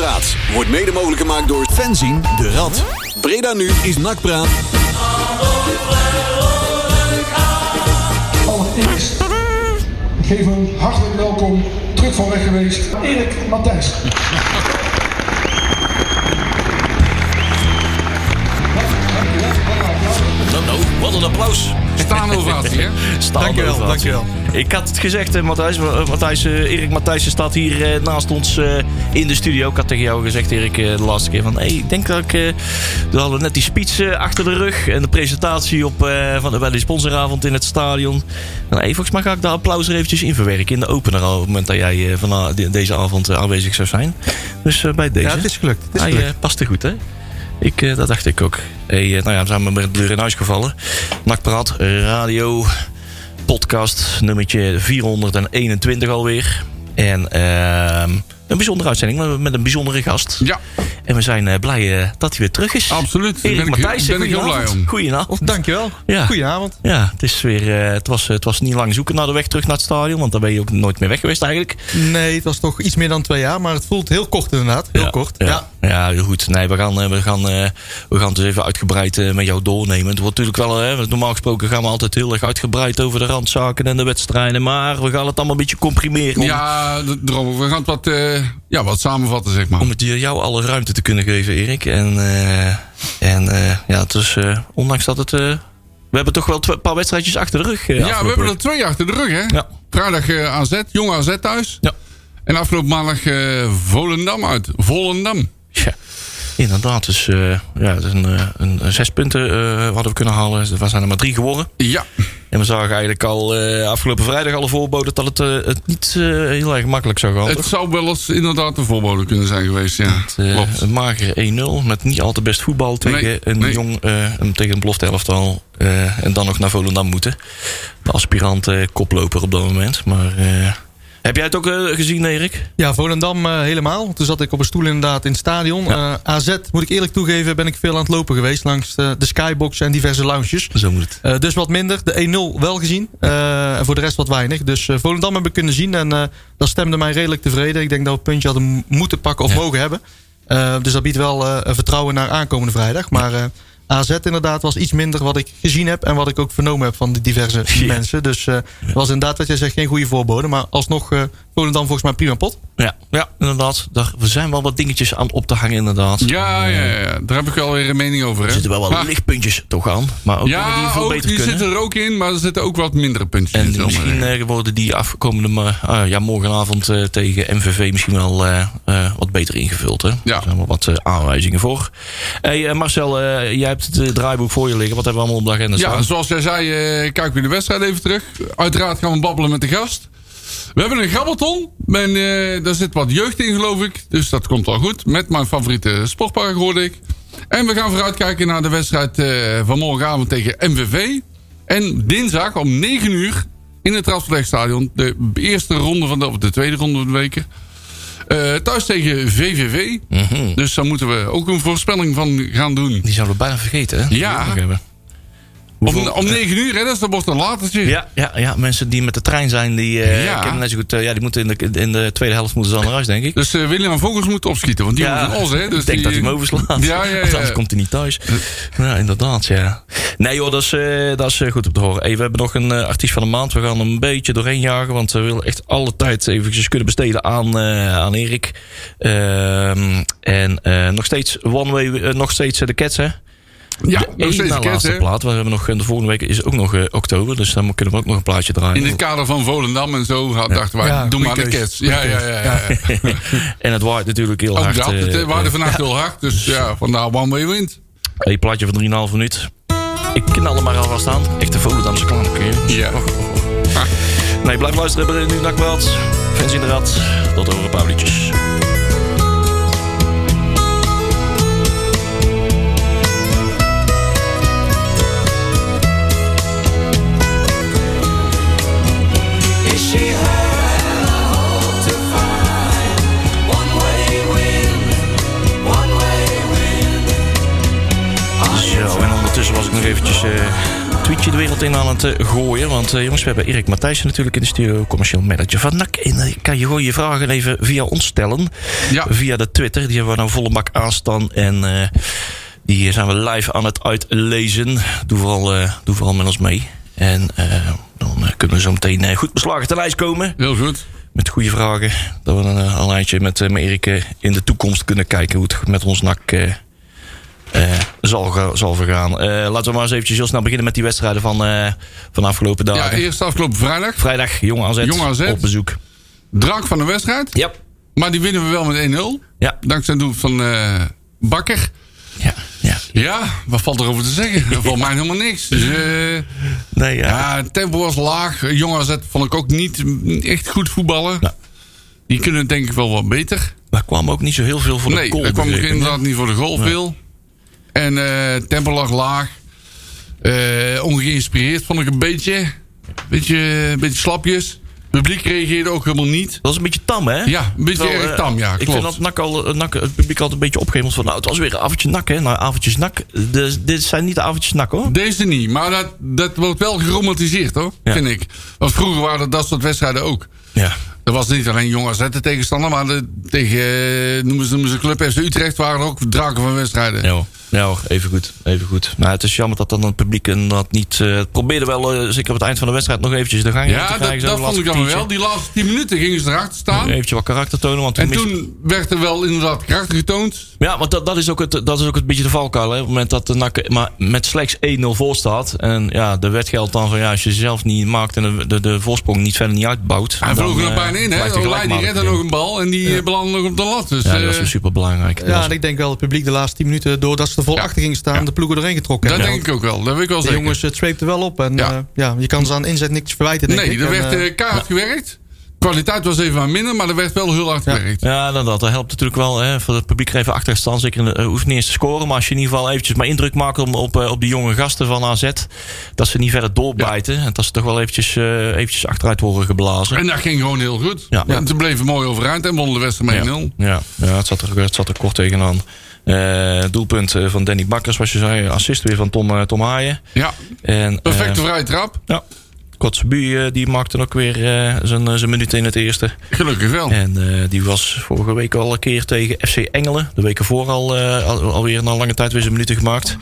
Nakpraat wordt mede mogelijk gemaakt door Fenzin de Rad. Breda nu is Nakpraat. Allereerst, ik geef een hartelijk welkom terug van weg geweest, Erik Matthijs. Nou, nou, wat een applaus. Staan ovatie, hè? Staande Dankjewel, ovatie. dankjewel. Ik had het gezegd, Matthijs. eh, Matthijs eh, Erik Matthijssen staat hier eh, naast ons eh, in de studio. Ik had tegen jou gezegd, Erik, eh, de laatste keer van... Hey, ik denk dat ik... eh, we hadden net die speech eh, achter de rug. En de presentatie op, van, bij de sponsoravond in het stadion. Nou, hey, volgens mij ga ik daar applaus er eventjes in verwerken. In de opener al, op het moment dat jij van, de- deze avond aanwezig zou zijn. Dus bij deze. Ja, het is gelukt. Het is Hij gelukt. eh, paste goed, hè? Ik, dat dacht ik ook. Hey, nou ja, we zijn met de deur in huis gevallen. Nakpraat, radio, podcast, nummertje 421 alweer. En ehm, een bijzondere uitzending met, een bijzondere gast. Ja, En we zijn eh, blij eh, dat hij weer terug is. absoluut. Daar Erik ben ik, Matthijssen, ben ik heel blij om. Goedenavond. Dankjewel. Ja. Goedenavond. Ja, het, is weer, eh, het, was, het was niet lang zoeken naar de weg terug naar het stadion. Want dan ben je ook nooit meer weg geweest eigenlijk. Nee, het was toch iets meer dan twee jaar, maar het voelt heel kort inderdaad. Heel ja, kort. Ja, Ja. Ja. goed. Nee, we gaan, eh, we gaan, eh, we gaan het dus even uitgebreid eh, met jou doornemen. Het wordt natuurlijk wel, hè, normaal gesproken gaan we altijd heel erg uitgebreid over de randzaken en de wedstrijden. Maar we gaan het allemaal een beetje comprimeren. Om, Ja, daarom. We gaan het wat, ja, wat samenvatten, zeg maar. om het jou alle ruimte te kunnen geven, Erik. En, en ja, het is, ondanks dat het... we hebben toch wel een paar wedstrijdjes achter de rug. Ja, we hebben er twee achter de rug, hè? Ja. Vrijdag AZ, jong AZ thuis. Ja. En afgelopen maandag Volendam uit. Volendam. Ja, inderdaad. Dus eh, ja, een, eh, een, een zes punten eh, hadden we kunnen halen. Er zijn er maar drie geworden. Ja, En we zagen eigenlijk al afgelopen vrijdag al een voorbode dat het, het niet heel erg makkelijk zou gaan. het toch? zou wel eens inderdaad een voorbode kunnen zijn geweest, ja. Het, een magere 1-0 met niet al te best voetbal tegen Nee, een nee. jong, een, tegen een belofte elftal. en dan nog naar Volendam moeten. De aspirant koploper op dat moment. Maar heb jij het ook eh, gezien, Erik? Ja, Volendam eh, helemaal. Toen zat ik op een stoel inderdaad in het stadion. Ja. Eh, AZ, moet ik eerlijk toegeven, ben ik veel aan het lopen geweest... langs de, skybox en diverse lounges. Zo moet het. Eh, dus wat minder. De 1-0 wel gezien. Eh, en voor de rest wat weinig. Dus eh, Volendam heb ik kunnen zien. En eh, dat stemde mij redelijk tevreden. Ik denk dat we een puntje hadden moeten pakken of Ja. mogen hebben. Eh, dus dat biedt wel eh, vertrouwen naar aankomende vrijdag. Maar eh, AZ inderdaad was iets minder wat ik gezien heb. En wat ik ook vernomen heb van de diverse Ja. mensen. Dus eh, het was inderdaad wat jij zegt geen goede voorbode. Maar alsnog eh Volendam volgens mij prima pot. Ja, ja inderdaad. Daar, we zijn wel wat dingetjes aan op te hangen, inderdaad. Ja, ja, ja, daar heb ik wel weer een mening over, Er zitten wel wat Ah, lichtpuntjes toch aan. Maar ook die Ja, veel ook, beter die kunnen. zitten er ook in, maar er zitten ook wat mindere puntjes in. En misschien eh, worden die afkomende ah, ja, morgenavond eh, tegen MVV misschien wel eh, wat beter ingevuld. Hè? Ja. Er zijn wel wat aanwijzingen voor. Hey, Marcel, jij hebt het draaiboek voor je liggen. Wat hebben we allemaal op de agenda Ja, staan? zoals jij zei, kijken we de wedstrijd even terug. Uiteraard gaan we babbelen met de gast. We hebben een grabbelton. En, eh, daar zit wat jeugd in, geloof ik. Dus dat komt wel goed. Met mijn favoriete sportpark, hoorde ik. En we gaan vooruitkijken naar de wedstrijd eh, van morgenavond tegen MVV. En dinsdag om 9 uur in het Radverlegstadion. De eerste ronde van de, of de tweede ronde van de weken. Eh, thuis tegen VVV. Mhm. Dus daar moeten we ook een voorspelling van gaan doen. Die zouden we bijna vergeten. Hè? Ja. Die. Om, om 9 uur, hè? Dat wordt een latertje. Ja, ja, ja, mensen die met de trein zijn, die, eh, Ja. kennen net zo goed. eh, ja, die moeten in de, in de tweede helft moeten ze naar huis, denk ik. Dus eh, William Vogels moet opschieten, want die Ja, van ons, hè? Dus ik denk die, dat hij hem overslaat. Ja, ja, ja. Want anders komt hij niet thuis. Ja, inderdaad, ja. Nee joh, dat is, dat is goed om te horen. Hey, we hebben nog een artiest van de maand. We gaan hem een beetje doorheen jagen. Want we willen echt alle tijd eventjes kunnen besteden aan, aan Erik. Ehm, en nog steeds One Way, nog steeds de Cats, hè? Ja, de nog steeds laatste plaat. We hebben nog, de volgende week is ook nog eh, oktober. Dus dan kunnen we ook nog een plaatje draaien. In het kader van Volendam en zo had- dachten wij, Ja, doe maar de kerst. Ja, ja, ja. ja. en het waait natuurlijk heel Ook hard. dat, eh, het waarde eh, vannacht heel hard. Dus ja, vandaar One Way wint. Een plaatje van 3,5 minuut. Ik knal er maar alvast aan. Echte Volendamse klank. Ja. Och, och. Ah. Nee, blijf luisteren. Hebben we nu nakbelt. Fans in de rad. Tot over een paar minuutjes. Ik nog eventjes... eh, tweetje de wereld in aan het eh, gooien. Want eh, jongens, we hebben Erik Matthijssen natuurlijk in de studio. Commercieel manager van NAC. En kan je gewoon je vragen even via ons stellen. Ja. Via de Twitter. Die hebben we nou volle bak aanstaan. En die zijn we live aan het uitlezen. Doe vooral, doe vooral met ons mee. En dan kunnen we zo meteen goed beslagen ten lijst komen. Heel goed. Met goede vragen. Dat we een, een lijntje met, met Erik in de toekomst kunnen kijken. Hoe het met ons NAC zal, ga- zal vergaan. Eh, laten we maar eens eventjes heel snel beginnen met die wedstrijden van, eh, van afgelopen Ja, dagen. eerst afgelopen vrijdag. Vrijdag, Jong AZ, Jong AZ. op bezoek. Drank van de wedstrijd. Ja. Maar die winnen we wel met 1-0. Ja. Dankzij het doel van eh, Bakker. Ja. ja. Ja, wat valt erover te zeggen? Er valt mij helemaal niks. Dus, eh, Nee, ja. ja, het tempo was laag. Jong AZ vond ik ook niet echt goed voetballen. Ja. Die kunnen denk ik wel wat beter. Maar kwam ook niet zo heel veel voor de Nee, goal. er kwam ik, inderdaad niet voor de goal veel. En eh tempo lag laag. Eh, ongeïnspireerd vond ik een beetje. Beetje, een beetje slapjes. Het publiek reageerde ook helemaal niet. Dat is een beetje tam, hè? Ja, een beetje Terwijl, erg eh, tam, ja, Ik klopt. vind dat NAC al, NAC, het publiek altijd een beetje opgehemeld van... nou, het was weer een avondje NAC, hè? Nou, avondjes NAC. Dus, dit zijn niet de avondjes NAC, hoor. Deze niet, maar dat, dat wordt wel geromantiseerd hoor, Ja. vind ik. Want vroeger waren dat, dat soort wedstrijden ook. Ja. Er was niet alleen Jong AZ de tegenstander, maar de, tegen, noemen ze, noemen ze Club FC Utrecht, waren er ook draken van wedstrijden. Ja, hoor. Ja hoor, even goed. Even goed. Nou, het is jammer dat dan het publiek dat niet... eh, het probeerde wel, eh, zeker op het eind van de wedstrijd, nog eventjes de gang in te Ja, krijgen. dat, zo, dat vond ik dan wel. Die laatste 10 minuten gingen ze erachter staan. Eventjes wat karakter tonen, want we En toen werd er wel inderdaad karakter getoond. Ja, want dat, dat, is ook het, dat is ook een beetje de valkuil. Hè? Op het moment dat de NAC maar met slechts 1-0 voor staat. En ja, de wet geldt dan van ja, als je zelf niet maakt en de, de, de voorsprong niet verder niet uitbouwt. Hij vloog er nog eh, bijna in, hè? Olij die redde nog een bal en die belandde nog op de lat. Dus, Ja, dat was weer super belangrijk. Ja, en ik denk wel het publiek de laatste 10 minuten, doordat ze er vol achter gingen staan, de ploegen erheen getrokken dat denk ik ook wel. Dat weet ik wel De jongens, het zweepte wel op. En Ja. ja. je kan ze aan inzet niks verwijten, denk nee, ik. er werd eh, eh, keihard gewerkt. Kwaliteit was even wat minder, maar er werd wel heel hard gewerkt. Ja, dan dat, dat helpt natuurlijk wel hè, voor het publiek even achter te staan. Zeker de, eh, hoeft niet eens te scoren. Maar als je in ieder geval eventjes maar indruk maakt op, op, eh, op die jonge gasten van AZ. Dat ze niet verder doorbijten. En dat ze toch wel eventjes, eh, eventjes achteruit worden geblazen. En dat ging gewoon heel goed. Ja. En ze bleven mooi overeind en wonnen de wedstrijd met 1-0. Ja, ja, het, zat er, het zat er kort tegenaan. Eh doelpunt van Danny Bakker, zoals je zei. Assist weer van Tom, Tom Haaien. Ja, En, perfecte vrije trap. ja. Kotzebu eh, die maakte ook weer eh, zijn, eh, zijn minuten in het eerste. Gelukkig wel. En die was vorige week al een keer tegen FC Engelen. De weken voor al, al, alweer na lange tijd weer zijn minuten gemaakt.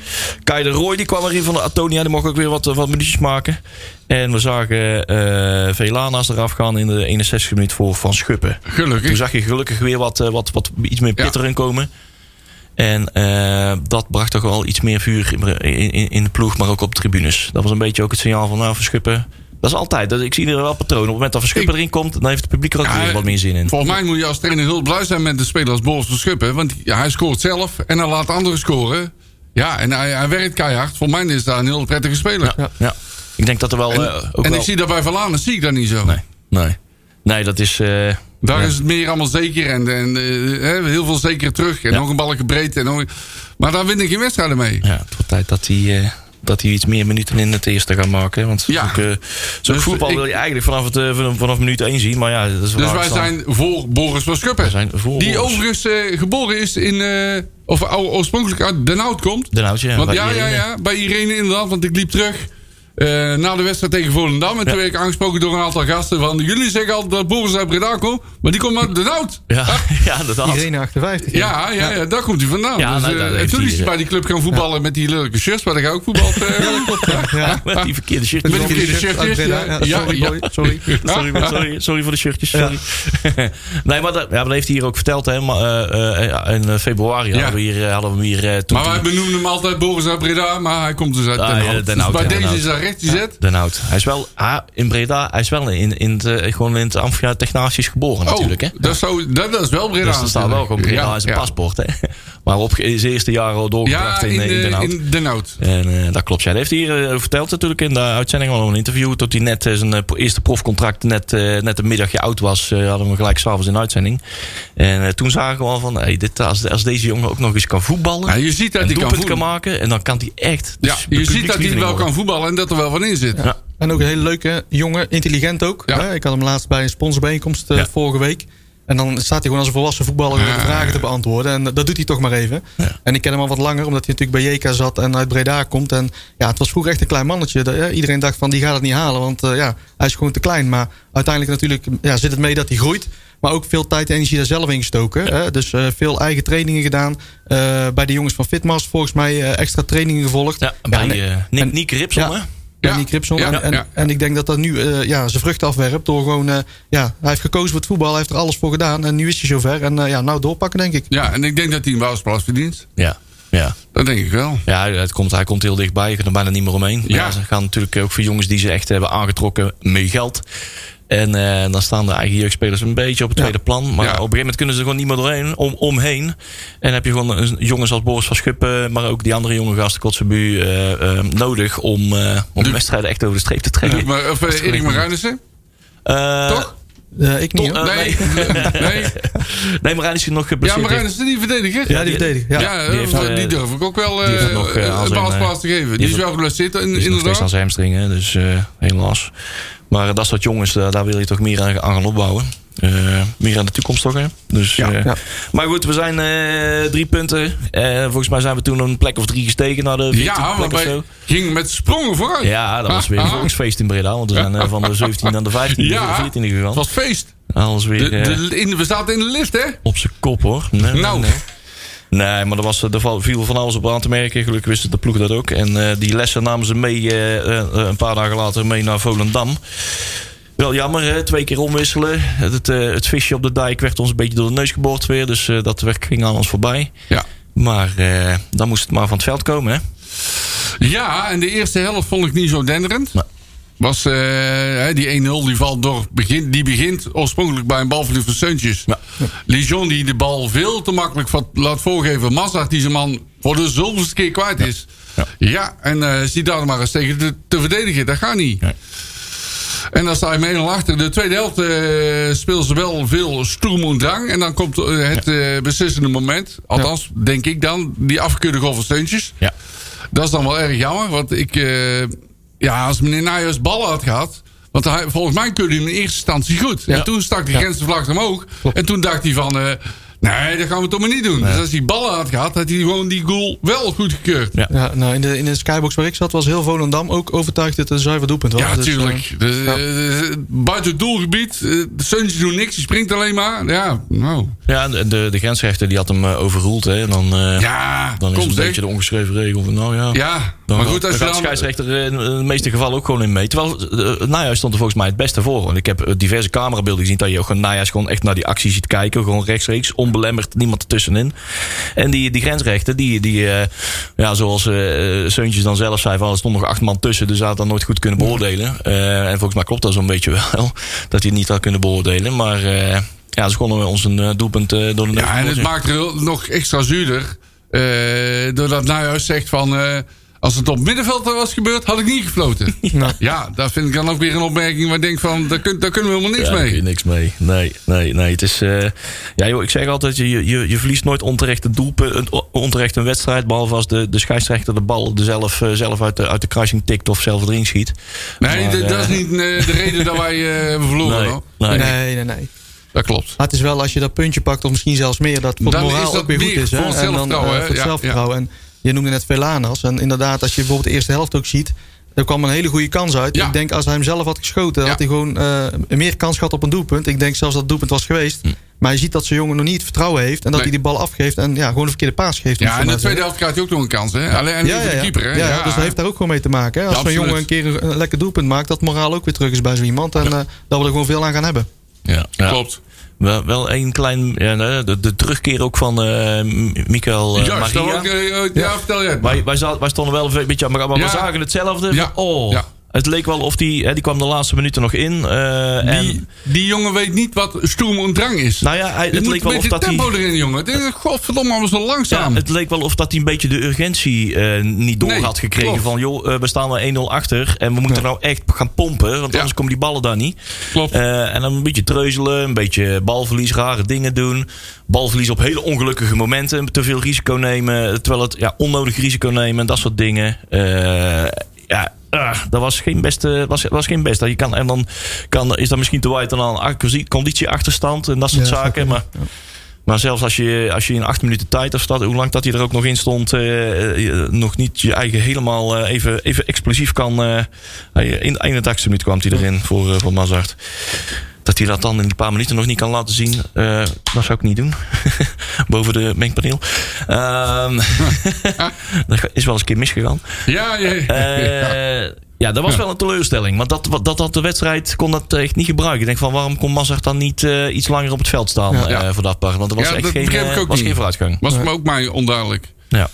Kai de Roy die kwam erin van de Atonia. Die mocht ook weer wat, wat minuutjes maken. En we zagen eh Velana's eraf gaan in de 61 minuut voor Van Schuppen. Toen Gelukkig. zag je gelukkig weer wat, wat, wat iets meer pit Ja. erin komen. En dat bracht toch wel iets meer vuur in, in, in de ploeg, maar ook op de tribunes. Dat was een beetje ook het signaal van, nou, Verschuppen. Dat is altijd. Dat, ik zie er wel patronen. Op het moment dat Verschuppen erin komt, dan heeft het publiek er ook Ja, weer wat meer zin in. Volgens mij moet je als trainer heel blij zijn met de speler als Boris Verschuppen. Want ja, hij scoort zelf en hij laat anderen scoren. Ja, en hij, hij werkt keihard. Voor mij is dat een heel prettige speler. Ja, ja. Ik denk dat er wel... En, eh, ook en wel... ik zie dat bij Verlanen zie ik dat niet zo. Nee, nee. Nee, dat is... eh, Daar ja. is het meer allemaal zeker. En, en eh, hè, heel veel zeker terug. En Ja. nog een balken breed. En nog... Maar daar win ik geen wedstrijden mee. Ja, het wordt tijd dat hij... dat hij iets meer minuten in het eerste gaat maken. Want Ja. eh, Dus voetbal ik- wil je eigenlijk vanaf, het, eh, vanaf, minuut 1 zien. Maar ja, dat is Dus wij zijn voor Boris zijn voor Die overigens eh, geboren is in... of o- oorspronkelijk uit Den Hout komt. Den Hout, ja. Want ja, ja, ja, bij Irene inderdaad. Want ik liep terug eh, na de wedstrijd tegen Volendam. En toen werd ik aangesproken door een aantal gasten. Van, jullie zeggen altijd dat Boris uit Breda komt. Maar die komt uit Den Hout. Ja, ja, inderdaad. Irene 58. Ja, ja, ja, daar komt hij vandaan. Ja, dus, nou, eh, dat en heeft toen is hij ja. bij die club gaan voetballen met die leuke shirts. Waar ik ook voetbal. Ja. Met die verkeerde shirtjes. Met die verkeerde shirtjes. Ja, ja, ja, sorry, ja. boy, sorry. Sorry, maar- sorry, sorry voor de shirtjes. Sorry. nee, maar dat, ja, maar dat heeft hij hier ook verteld. Hè, maar, eh, eh, in eh, februari hadden we hier, eh, hadden we hem hier eh, toen Maar wij benoemen hem altijd Boris uit Breda. Maar hij komt dus uit Ah, Den ja, Hout. Dus bij ja, Den deze Hout. is hij recht gezet. Den Hout. Hij is wel ah, in Breda. Hij is wel in, in eh, gewoon in het Amphia Technatisch geboren natuurlijk. Hè? Oh, dat, is zo, dat, dat is wel Breda. Dus er staat wel gewoon Breda Ja, in zijn ja. paspoort. Hè? Maar op in zijn eerste jaren al doorgebracht Ja, in, in, eh, in Den Hout. in Den Hout. En eh, dat klopt. Ja, dat heeft hij hier eh, verteld natuurlijk in de uitzending. al een interview. Tot hij net zijn eerste profcontract net, net een middagje oud was. hadden we hem gelijk s'avonds in de uitzending. En toen zagen we al van... Hey, dit, als, als deze jongen ook nog eens kan voetballen. Ja, je ziet dat en hij kan kan maken. En dan kan hij echt... Ja, dus de je ziet dat hij wel kan voetballen en dat er wel van in zit. Ja. En ook een hele leuke jongen, intelligent ook. Hè, Ik had hem laatst bij een sponsorbijeenkomst eh, Ja. vorige week. En dan staat hij gewoon als een volwassen voetballer Ja, vragen te beantwoorden. En dat doet hij toch maar even. En ik ken hem al wat langer, omdat hij natuurlijk bij JK zat en uit Breda komt. En ja, het was vroeger echt een klein mannetje. Dat, ja, iedereen dacht van, die gaat het niet halen, want eh, ja, hij is gewoon te klein. Maar uiteindelijk natuurlijk ja, zit het mee dat hij groeit. Maar ook veel tijd en energie daar zelf in gestoken. Hè? Dus eh, veel eigen trainingen gedaan. Eh, bij de jongens van Fitmas volgens mij eh, extra trainingen gevolgd. Ja, bij eh, Nick, en- hè? Ja. Nick Ripson. Ja, en, en, ja. en ik denk dat dat nu eh, ja, zijn vruchten afwerpt. Door gewoon, eh, ja, hij heeft gekozen voor het voetbal. Hij heeft er alles voor gedaan. En nu is hij zover. En eh, ja, nou doorpakken denk ik. Ja, en ik denk dat hij een basisplaats verdient. Ja. Ja. Dat denk ik wel. Ja, het komt, hij komt heel dichtbij. Je kunt er bijna niet meer omheen. Ja. Ja. ze gaan natuurlijk ook voor jongens die ze echt hebben aangetrokken met geld. En eh, dan staan de eigen jeugdspelers een beetje op het Ja. tweede plan. Maar Ja. op een gegeven moment kunnen ze er gewoon niet meer doorheen, om, omheen. En dan heb je gewoon een- jongens als Boris van Schuppen, maar ook die andere jonge gasten, Kotzebu, eh eh, nodig om, eh om De- wedstrijden echt over de streep te trekken. Maar, of uh, Erik Marijnissen? Eh, Toch? Ik niet. Tot- Nee. nee. Nee, Marijn is hier nog Ja, geblesseerd. Marijnissen, die verdediger. ja, die verdediger. Ja. Ja, Die heeft, die, durf ik ook wel een basisplaats te geven. Die, is wel geblesseerd, in- Die is nog steeds aan inderdaad. zijn dus eh, helaas. Maar dat soort jongens, eh, daar wil je toch meer aan, aan gaan opbouwen. Eh, meer aan de toekomst toch, hè? Dus, Ja, eh, ja. Maar goed, we zijn eh, drie punten. Eh, volgens mij zijn we toen een plek of drie gestegen naar de 14e Ja, plek of zo. gingen met sprongen vooruit. Ja, dat was weer een Ah, ah. volksfeest in Breda. Want we zijn eh, van de 17e naar de 15e, Ja. naar de 14e Het gegaan. was feest. Alles weer De, eh, de, in, we zaten in de lift, hè? op zijn kop, hoor. Nee, Nou. nee. Nee, maar er, was, er viel van alles op aan te merken. Gelukkig wisten de ploeg dat ook. En eh, die lessen namen ze mee eh, eh, een paar dagen later mee naar Volendam. Wel jammer, hè? twee keer omwisselen. Het, het visje op de dijk werd ons een beetje door de neus geboord weer. Dus dat ging aan ons voorbij. Ja. Maar dan moest het maar van het veld komen, hè? Ja, en de eerste helft vond ik niet zo denderend. Nee. Was eh, die 1-0 die valt door. Begint, die begint oorspronkelijk bij een balverlies van Seuntjes. Ja. Lijon die de bal veel te makkelijk laat voorgeven. Mazart die zijn man voor de zoveelste keer kwijt is. Ja, Ja. en eh zie daar maar eens tegen te, te verdedigen. Dat gaat niet. Nee. En dan sta je met 1-0 achter. De tweede helft speelt ze wel veel stoem en drang. En dan komt het beslissende moment. Althans, denk ik dan. Die afgekeurde goal van Seuntjes. Ja. Dat is dan wel erg jammer. Want ik, ja, als meneer Nijers ballen had gehad. Want hij, volgens mij keurde hij in eerste instantie goed. En toen stak de grensvlag omhoog. En toen dacht hij van. eh, nee, dat gaan we toch maar niet doen. Dus als hij ballen had gehad, had hij gewoon die goal wel goed gekeurd. Ja, Ja. Ja, nou, in, de, in de skybox waar ik zat was heel Volendam ook overtuigd dat het een zuiver doelpunt was. Dus, eh, tuurlijk. Dus, eh, buiten het doelgebied. eh, de Suntje doet niks, die springt alleen maar. Ja, nou. Ja, de, de, de grensrechter die had hem eh, overroeld. Hè? En dan, eh, Ja, dan is het een beetje de ongeschreven regel. Van, nou ja, Ja, Dan, maar goed, als je gaat de scheidsrechter eh, in de meeste gevallen ook gewoon in mee. Terwijl Nijhuis stond er volgens mij het beste voor. Want ik heb eh, diverse camerabeelden gezien dat je ook gewoon Nijhuis gewoon echt naar die actie ziet kijken. Gewoon rechtstreeks, onbelemmerd, niemand ertussenin. En die, die grensrechter, die, die eh, ja, zoals eh Seuntjes dan zelf zei, van, er stond nog acht man tussen. Dus hij had dat nooit goed kunnen beoordelen. En volgens mij klopt dat zo'n beetje wel. Dat hij het niet had kunnen beoordelen. Maar ja, ze konden ons een doelpunt door de neus Ja, en het maakt het nog extra zuurder. doordat Nijhuis zegt van... als het op middenveld was gebeurd, had ik niet gefloten. Nou. Ja, daar vind ik dan ook weer een opmerking waar ik denk van... daar, kun, daar kunnen we helemaal niks Ja, daar mee. kun je niks mee. Nee, nee, nee. Het is, eh, ja, joh, ik zeg altijd, je, je, je verliest nooit onterecht een doelpunt, een- onterecht een wedstrijd. Behalve als de, de scheidsrechter de bal er zelf, eh, zelf uit, de, uit de kruising tikt of zelf erin schiet. Nee, Maar, dat is niet eh, de reden dat wij eh, hebben verloren. Nee, hoor. nee. nee, nee, nee. Dat klopt. Maar het is wel als je dat puntje pakt, of misschien zelfs meer, dat voor het moraal is dat ook weer goed is. Hè? voor het En dan, zelfvertrouwen, hè? voor het Ja, zelfvertrouwen. En je noemde net Velanas. En inderdaad, als je bijvoorbeeld de eerste helft ook ziet, er kwam een hele goede kans uit. Ja. Ik denk als hij hem zelf had geschoten, Ja. had hij gewoon eh, meer kans gehad op een doelpunt. Ik denk zelfs dat het doelpunt was geweest. Maar je ziet dat zijn jongen nog niet het vertrouwen heeft. En dat Nee. hij die bal afgeeft en ja, gewoon een verkeerde paas geeft. Ja, en in de tweede helft krijgt hij ook nog een kans. Hè? Alleen en ja, ja, de keeper. Hè? Ja, dus dat heeft daar ook gewoon mee te maken. Hè? Als Ja, zo'n jongen een keer een, lekker doelpunt maakt, dat moraal ook weer terug is bij zo iemand. En eh, dat we er gewoon veel aan gaan hebben. Ja, ja. Klopt. Wel, wel een klein, ja, de, de terugkeer ook van M- Michael eh, Ja, Maria. ook, eh, ja, vertel jij. Wij, wij, stonden wel een beetje aan elkaar, maar Ja. we zagen hetzelfde. Ja. Oh, Ja. Het leek wel of die, hè, die kwam de laatste minuten nog in. eh, Die, en, die jongen weet niet wat stoem en drang is. nou ja, hij, het leek wel of dat hij... tempo erin, jongen. Dit is godverdomme allemaal zo Ja, langzaam. het leek wel of dat hij een beetje de urgentie eh, niet door Nee, had gekregen. klopt. Van joh, eh, we staan er 1-0 achter. En we moeten nou echt gaan pompen. Want Ja. anders komen die ballen daar niet. Klopt. En dan een beetje treuzelen. Een beetje balverlies, rare dingen doen. Balverlies op hele ongelukkige momenten. Te veel risico nemen. Terwijl het ja, onnodig risico nemen. Dat soort dingen. Ja, ah, dat was geen beste. Was, was geen beste. Je kan, en dan kan, is dat misschien te wijd dan aan een conditieachterstand en dat soort Ja, zaken. Maar, maar zelfs als je, als je in acht minuten tijd of hoe lang dat hij er ook nog in stond, eh, eh, nog niet je eigen helemaal eh, even, even explosief kan. in de 81ste minuut kwam hij erin voor, voor Mazart. Dat hij dat dan in die paar minuten nog niet kan laten zien, eh, dat zou ik niet doen. Boven de mengpaneel. Ehm, dat is wel eens een keer misgegaan. Ja, ja, ja. Eh, ja, dat was wel een teleurstelling. Want dat, dat, dat de wedstrijd kon dat echt niet gebruiken. Ik denk van waarom kon Mazart dan niet eh, iets langer op het veld staan Ja. voor dat part? Want er was echt geen, was niet. geen vooruitgang. Was me ook mij onduidelijk. Ja.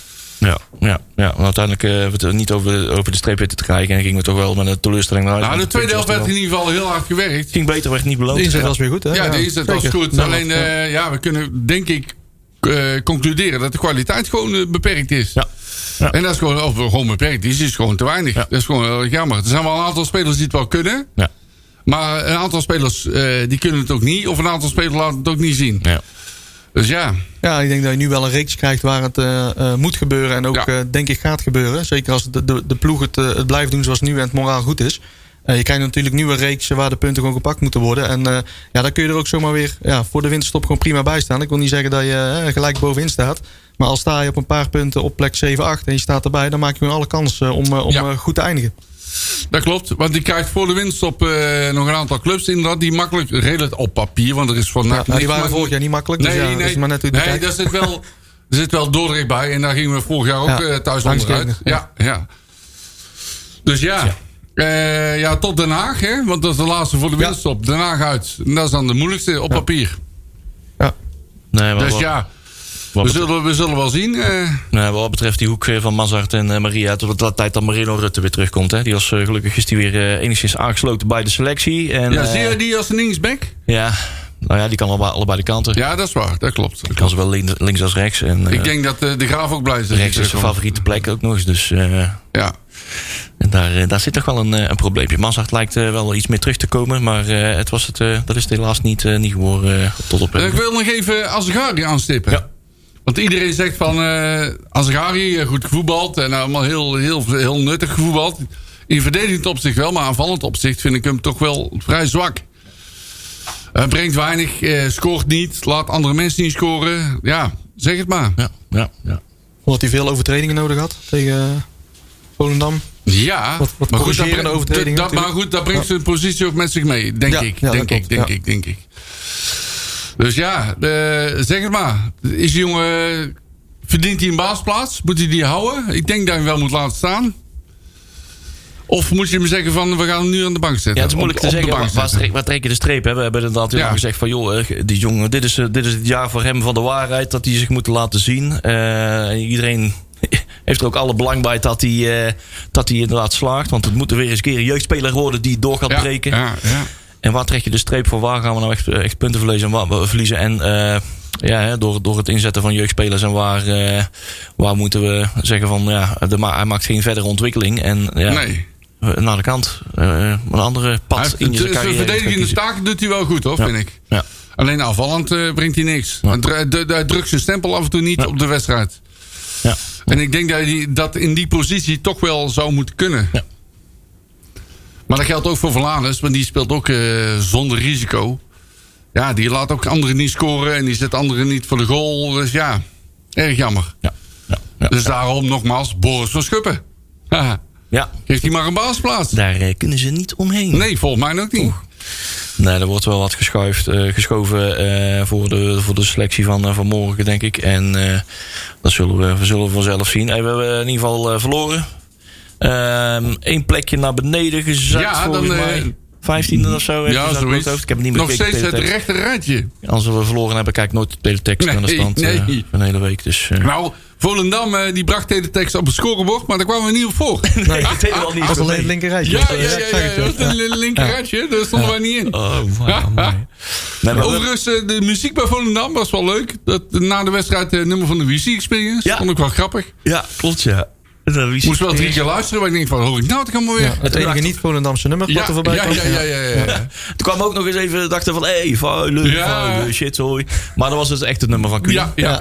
Ja, ja, ja. Maar uiteindelijk eh, we het er niet over, over de streep weten te krijgen. En gingen we toch wel met een teleurstelling naar huis. Nou, de tweede helft werd in ieder geval heel hard gewerkt. Het ging beter, werd niet beloond. De inzet Ja. was weer goed, hè? Ja, de inzet was goed. Ja, Alleen, ja. eh, ja, we kunnen denk ik eh, concluderen dat de kwaliteit gewoon beperkt is. Ja. Ja. En dat is gewoon, of gewoon beperkt is, is gewoon te weinig. Ja. Dat is gewoon heel erg jammer. Er zijn wel een aantal spelers die het wel kunnen. Ja. Maar een aantal spelers eh, die kunnen het ook niet. Of een aantal spelers laten het ook niet zien. Ja. Dus ja, Ja, ik denk dat je nu wel een reeks krijgt waar het eh, eh, moet gebeuren. En ook, Ja. eh, denk ik, gaat gebeuren. Zeker als de, de, de ploeg het, het blijft doen zoals nu en het moraal goed is. Je krijgt natuurlijk nieuwe reeksen waar de punten gewoon gepakt moeten worden. En ja, dan kun je er ook zomaar weer ja, voor de winterstop gewoon prima bij staan. Ik wil niet zeggen dat je gelijk bovenin staat. Maar al sta je op een paar punten op plek 7-8 en je staat erbij... dan maak je gewoon alle kansen om, om Ja. goed te eindigen. Dat klopt. Want je krijgt voor de winststop eh nog een aantal clubs inderdaad. Die makkelijk redelijk op papier. Want er is voor Ja, NAC nou, die waren vorig jaar niet makkelijk. Dus Nee, ja, nee. dat is maar net hoe nee, daar zit wel, er zit wel Dordrecht bij. En daar gingen we vorig jaar ook Ja, eh, thuis onderuit. Ja, ja. Dus ja. Ja. ja, tot Den Haag. Hè? Want dat is de laatste voor de Ja. winststop. Den Haag uit. En dat is dan de moeilijkste op papier. Ja. Nee, maar Dus ja, we zullen, we zullen wel zien. eh. Nee, wat betreft die hoek eh, van Mazart en eh, Maria, tot de tijd dat Marino Rutte weer terugkomt. Hè. Die was gelukkig is die weer enigszins aangesloten bij de selectie. En, ja, zie je die als een linksback? Ja, nou ja, die kan allebei, allebei de kanten. Ja, dat is waar. Dat klopt. Dat Die kan zowel links, links als rechts. En, Ik denk dat de Graaf ook blij is. dat rechts is zijn favoriete plek ook nog eens. Dus Ja. en daar, daar zit toch wel een, een probleempje. Mazart lijkt wel iets meer terug te komen. Maar het was het, dat is het helaas niet, niet geworden tot op Ik wil nog even Azegari aanstippen. Ja. Want iedereen zegt van eh eh, goed gevoetbald. En allemaal heel, heel, heel nuttig gevoetbald. In verdedigend opzicht wel, maar aanvallend opzicht vind ik hem toch wel vrij zwak. Hij brengt weinig, eh, scoort niet, laat andere mensen niet scoren. Ja, zeg het maar. Ja, ja, ja. Omdat hij veel overtredingen nodig had tegen Volendam. Ja, Wat- wat maar, goed, dat, brengt- overtredingen dat, maar goed, dat brengt zijn positie ook met zich mee, denk Ja, ik. ja, denk ik, denk ja. ik, denk ik. Dus ja, zeg het maar. Is die jongen, verdient hij een baasplaats? Moet hij die houden? Ik denk dat hij hem wel moet laten staan. Of moet je hem zeggen van, we gaan hem nu aan de bank zetten? Ja, het is moeilijk Op- te op zeggen. Waar, zetten. trek- waar trek je de streep? Hè? We hebben inderdaad heel Ja. lang gezegd van... joh, eh, die jongen, dit is, eh, dit is het jaar voor hem van de waarheid. Dat hij zich moet laten zien. Eh, en iedereen heeft er ook alle belang bij dat hij, dat hij inderdaad slaagt. Want het moet er weer eens een keer een jeugdspeler worden die door gaat Ja, breken. ja, ja. En waar trek je de streep voor? Waar gaan we nou echt, echt punten verliezen? En waar, verliezen? En eh, ja, door, door het inzetten van jeugdspelers. En waar, eh, waar moeten we zeggen van... Ja, de, ma- hij maakt geen verdere ontwikkeling. En ja, Nee. eh, naar de kant. eh, een andere pad Hij in je zijn carrière. verdedigende kiezen. taken doet hij wel goed, hoor, Ja. vind ik. Ja. Alleen aanvallend eh, brengt hij niks. Ja. Hij drukt zijn stempel af en toe niet Ja. op de wedstrijd. Ja. En ik denk dat hij dat in die positie toch wel zou moeten kunnen. Ja. Maar dat geldt ook voor Verlanus, want die speelt ook eh, zonder risico. Ja, die laat ook anderen niet scoren en die zet anderen niet voor de goal. Dus ja, erg jammer. Ja. Ja. Dus daarom nogmaals, Boris van Schuppen. Ja. Geeft hij maar een baasplaats? Daar eh, kunnen ze niet omheen. Nee, volgens mij ook niet. Nee, er wordt wel wat geschuift, eh, geschoven voor, de, voor de selectie van, van morgen, denk ik. En dat zullen we, we zullen vanzelf zien. Eh, we hebben in ieder geval verloren. Eén plekje naar beneden gezakt, Ja, volgens dan, eh, mij. Vijftiende of zo. Ja, hoofd. Ik heb het niet meer Nog steeds het teletext. rechte rijtje. Als we verloren hebben, kijk ik nooit de teletext Nee, aan de stand eh, nee. van de hele week. Dus, eh, Nou, Volendam die bracht tekst op het scorebord, maar daar kwamen we niet op voor. nee, dat helemaal niet. Dat was alleen het linkerrijtje. Ja, ja, ja, ja, dat het, was een linker rijtje, daar stonden wij niet in. Oh, oh. Nee, Overigens, de muziek bij Volendam was wel leuk. Dat, na de wedstrijd nummer van de WC Experience. Ja. Vond ik wel grappig. ja, klopt ja. Wie- Moest wel drie keer luisteren, maar ik denk van, hoor ik nou het weer. Ja, het enige niet Volendamse nummer wat Ja, er voorbij ja, kwam. ja, ja, ja, ja, ja. Toen kwam ook nog eens even, dachten van, hé, hey, vuile, Ja. vuile, shit, sorry. Maar dat was dus echt het nummer van Queen. Ja, ja,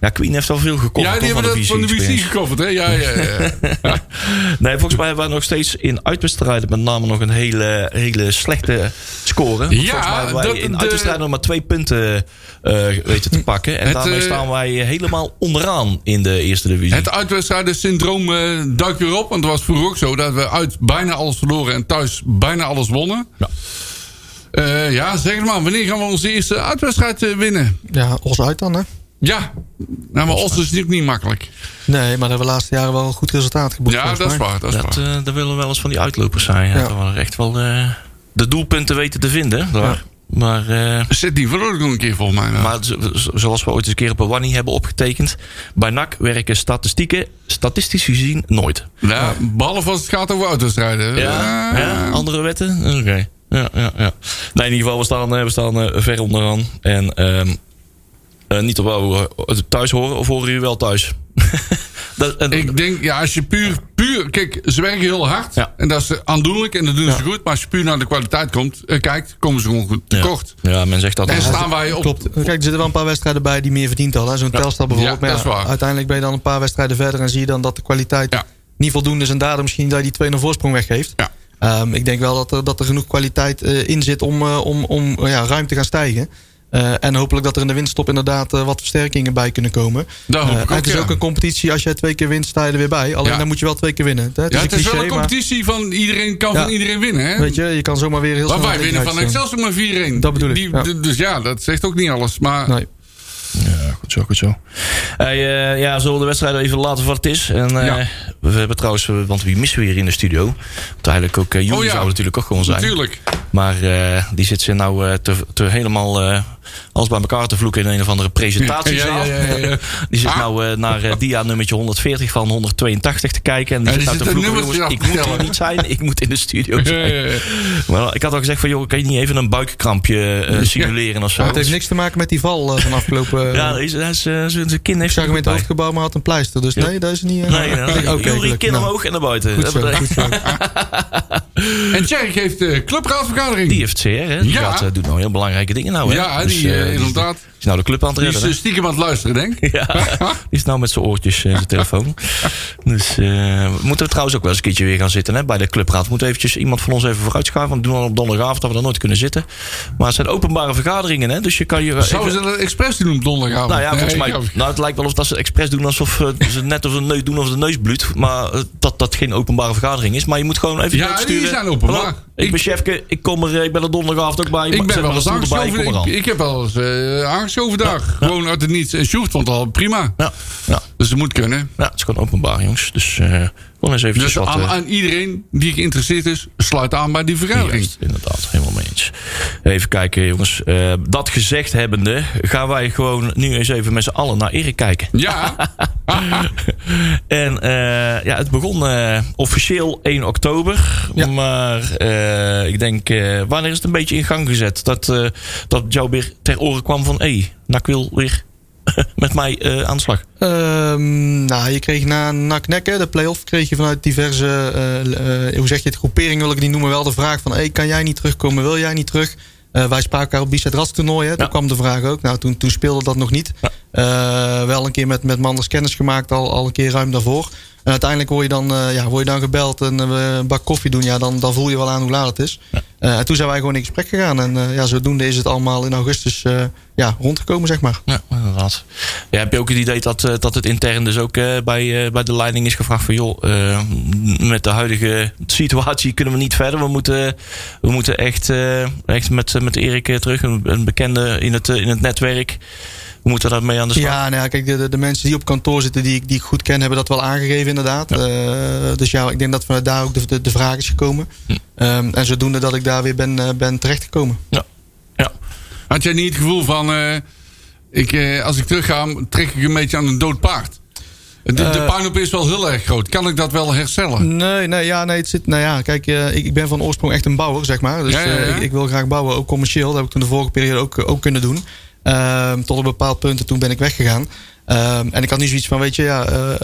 ja. Queen heeft al veel gekocht. Ja, die hebben dat van de WC experience. gecoverd, hè? Ja, ja, ja. Nee, volgens mij hebben we nog steeds in uitwedstrijden met name nog een hele, hele slechte score. Want Ja, volgens mij hebben wij dat- in de- uitwedstrijden nog maar twee punten eh, weten te pakken. En Het, daarmee eh, staan wij helemaal onderaan in de eerste divisie. Het uitwedstrijden-syndroom eh duikt weer op. Want het was vroeger ook zo dat we uit bijna alles verloren en thuis bijna alles wonnen. Ja. Eh, ja, zeg het maar. Wanneer gaan we onze eerste uitwedstrijd eh, winnen? Ja, Os uit dan, hè? Ja, nou, maar Os is natuurlijk niet makkelijk. Nee, maar daar hebben we de laatste jaren wel een goed resultaat geboekt. Ja, dat is waar. Dat is Dat, waar. eh, daar willen we wel eens van die uitlopers zijn. Ja. Dat we echt wel eh, de doelpunten weten te vinden. Daar. Maar, eh, Zit die verloor ik nog een keer volgens mij. nou. maar zo- zo- zoals we ooit eens een keer op een Wanny hebben opgetekend. Bij NAC werken statistieken statistisch gezien nooit. ja, behalve als het gaat over. Ja, Eh, ja andere wetten? Oké. Ja, ja, ja. Nee, in ieder geval, we staan, we staan ver onderaan. En ehm, eh, niet op waar we thuis horen, of horen jullie wel thuis? dat, en, Ik denk, ja, als je puur, puur... Kijk, ze werken heel hard. Ja. En dat is aandoenlijk en dat doen ze goed. Maar als je puur naar de kwaliteit komt, eh, kijkt, komen ze gewoon goed ja. tekort. Ja, men zegt dat. En Ja, staan wij op... Klopt. Kijk, er zitten wel een paar wedstrijden bij die meer verdient al. hè. Zo'n Telstar bijvoorbeeld. Ja, maar dat is waar. Uiteindelijk ben je dan een paar wedstrijden verder... en zie je dan dat de kwaliteit Ja. niet voldoende is... en daardoor misschien dat je die 2 naar voorsprong weggeeft. Ja. Ehm, ik denk wel dat er, dat er genoeg kwaliteit eh, in zit om, eh, om, om eh, ja, ruim te gaan stijgen. Eh, en hopelijk dat er in de winststop inderdaad eh, wat versterkingen bij kunnen komen. Dat hoop ik en ook, het is ja. ook een competitie. Als jij twee keer wint, sta je er weer bij. Alleen Ja. dan moet je wel twee keer winnen. Het Ja, het is wel een maar, competitie van iedereen kan Ja. van iedereen winnen. Hè? Weet je, je kan zomaar weer heel Maar snel wij winnen van. Excelsior met 4-1. Dat bedoel ik, Die- ja. d- Dus ja, dat zegt ook niet alles. Maar Nee. Ja, goed zo, goed zo. Hey, eh, ja, zullen we de wedstrijd even laten wat het is? En, eh, Ja. We hebben trouwens, want wie missen we hier in de studio? Want eigenlijk ook, uh, Oh ja. zou natuurlijk ook gewoon zijn. natuurlijk. Maar eh, die zit ze nou eh, te, te helemaal alles bij elkaar te vloeken in een of andere presentatiezaal. Ja, ja, ja, ja, ja. Die zit Ah. nou eh, naar eh, dia nummertje 140 van 182 te kijken. En die zit die nou te vloeken, jongens, ik moet hier niet zijn. Ik moet in de studio zijn. Maar ik had al gezegd van, joh, kan je niet even een buikkrampje eh, simuleren of zo? Het heeft niks te maken met die val van afgelopen... Ja, hij is- eh, zijn zijn kin ik heeft zag hem in het hoofdgebouw, maar had een pleister. Dus nee, dat is niet... Nee, nee, gelukkig. kin Nou, omhoog en naar buiten. Goed zo, Dat- goed zo. En Tjerk heeft de clubraadvergadering. Die heeft CR, hè? Die gaat, doet nou heel belangrijke dingen nou, hè? ja, die die is- inderdaad. Die is nou de club aan het Die is redden, eh, stiekem aan het luisteren, denk ik. Ja, die is nou met zijn oortjes in zijn telefoon. Dus eh, we moeten trouwens ook wel eens een keertje weer gaan zitten hè, bij de clubraad. We moeten eventjes iemand van ons even vooruitschuiven. Want we doen al op donderdagavond dat we daar nooit kunnen zitten. Maar het zijn openbare vergaderingen, hè? Dus je kan je... Zouden even- ze dat expres doen op donderdagavond? nou ja, volgens mij. Nou, het lijkt wel of dat ze expres doen alsof eh, ze net of de neus doen of de neus bloedt. Maar eh, dat dat geen openbare vergadering is. Maar je moet gewoon even Ja, nood die sturen. zijn openbaar. Ik, ben chefke, ik kom er, eh, ik ben er donderdagavond ook bij. Ik ben wel een eens aangeschoven. Ik, ik heb wel eens aangeschoven daar. Gewoon uit het niets. En Sjoerd vond het al prima. Ja, ja, Dus dat moet kunnen. ja, het is gewoon openbaar, jongens. Dus uh, gewoon eens even Dus wat... aan, eh, aan iedereen die geïnteresseerd is, sluit aan bij die vergadering. Juist, inderdaad, Even kijken, jongens. Eh, dat gezegd hebbende, gaan wij gewoon nu eens even met z'n allen naar Erik kijken. Ja. En eh, ja, het begon eh, officieel 1 oktober. Ja. Maar ik denk, wanneer is het een beetje in gang gezet? Dat, dat jou weer ter oren kwam van... hé, hey, NAC wil weer met mij eh, aan de slag. Ehm, nou, je kreeg na NAC Nekken, de play-off, kreeg je vanuit diverse, eh, hoe zeg je het, groeperingen wil ik niet noemen, wel de vraag van, hey, kan jij niet terugkomen, wil jij niet terug? Wij spraken elkaar op Bizet Rats toernooi, hè? toen Ja. kwam de vraag ook. Nou, toen, toen speelde dat nog niet. Wel een keer met, met Manders kennis gemaakt, al, al een keer ruim daarvoor. En uiteindelijk word je dan, eh, ja, word je dan gebeld en eh, een bak koffie doen. Ja, dan, dan voel je wel aan hoe laat het is. Eh, en toen zijn wij gewoon in gesprek gegaan. En ja, zodoende is het allemaal in augustus ja, rondgekomen, zeg maar. Ja, inderdaad. Ja, heb je ook het idee dat, dat het intern dus ook bij, bij de leiding is gevraagd van... joh, met de huidige situatie kunnen we niet verder. We moeten, we moeten echt, echt met, met Erik terug, een, een bekende in het, in het netwerk. We moeten daarmee aan de slag. Ja, nou ja, kijk, de, de, de mensen die op kantoor zitten, die, ik- die ik goed ken, hebben dat wel aangegeven, inderdaad. Eh, dus ja, ik denk dat vanuit daar ook de, de, de vraag is gekomen. Ehm, en zodoende dat ik daar weer ben, eh, ben terechtgekomen. Ja. ja. Had jij niet het gevoel van, eh, ik, eh, als ik terug ga, trek ik een beetje aan een dood paard? De, de puinhoop is wel heel erg groot. Kan ik dat wel herstellen? Nee, nee, ja, nee, het zit, nou ja, kijk, ik, ik ben van oorsprong echt een bouwer, zeg maar. Dus Ja, ja, ja. eh, ik, ik wil graag bouwen, ook commercieel. Dat heb ik toen de vorige periode ook, ook kunnen doen. Ehm, tot een bepaald punt en toen ben ik weggegaan. Ehm, en ik had nu zoiets van, weet je, ja, eh, eh,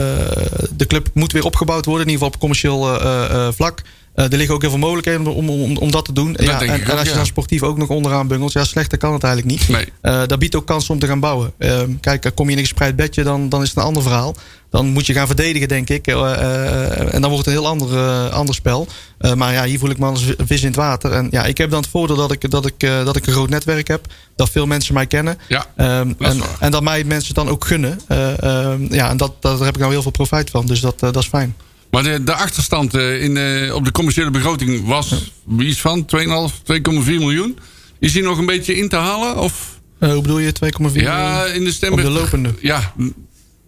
de club moet weer opgebouwd worden. In ieder geval op commercieel eh, vlak. Eh, er liggen ook heel veel mogelijkheden om, om, om, om dat te doen. ja, en, als je ja. dan sportief ook nog onderaan bungelt, ja, slechter kan het eigenlijk niet. Nee. Eh, dat biedt ook kans om te gaan bouwen. Ehm, kijk, eh, kom je in een gespreid bedje, dan, dan is het een ander verhaal. Dan moet je gaan verdedigen, denk ik. En dan wordt het een heel ander, ander spel. Maar ja, hier voel ik me als vis in het water. En ja, ik heb dan het voordeel dat ik, dat ik, dat ik een groot netwerk heb. Dat veel mensen mij kennen. Ja, Ehm, dat en, en dat mij mensen dan ook gunnen. Eh, ehm, ja, en dat, dat, daar heb ik nou heel veel profijt van. Dus dat, dat is fijn. Maar de, de achterstand eh, in, eh, op de commerciële begroting was iets van 2,5, 2,4 miljoen. Is die nog een beetje in te halen? Of? Eh, hoe bedoel je, 2,4 Ja, in de stem. Op de lopende. Ja,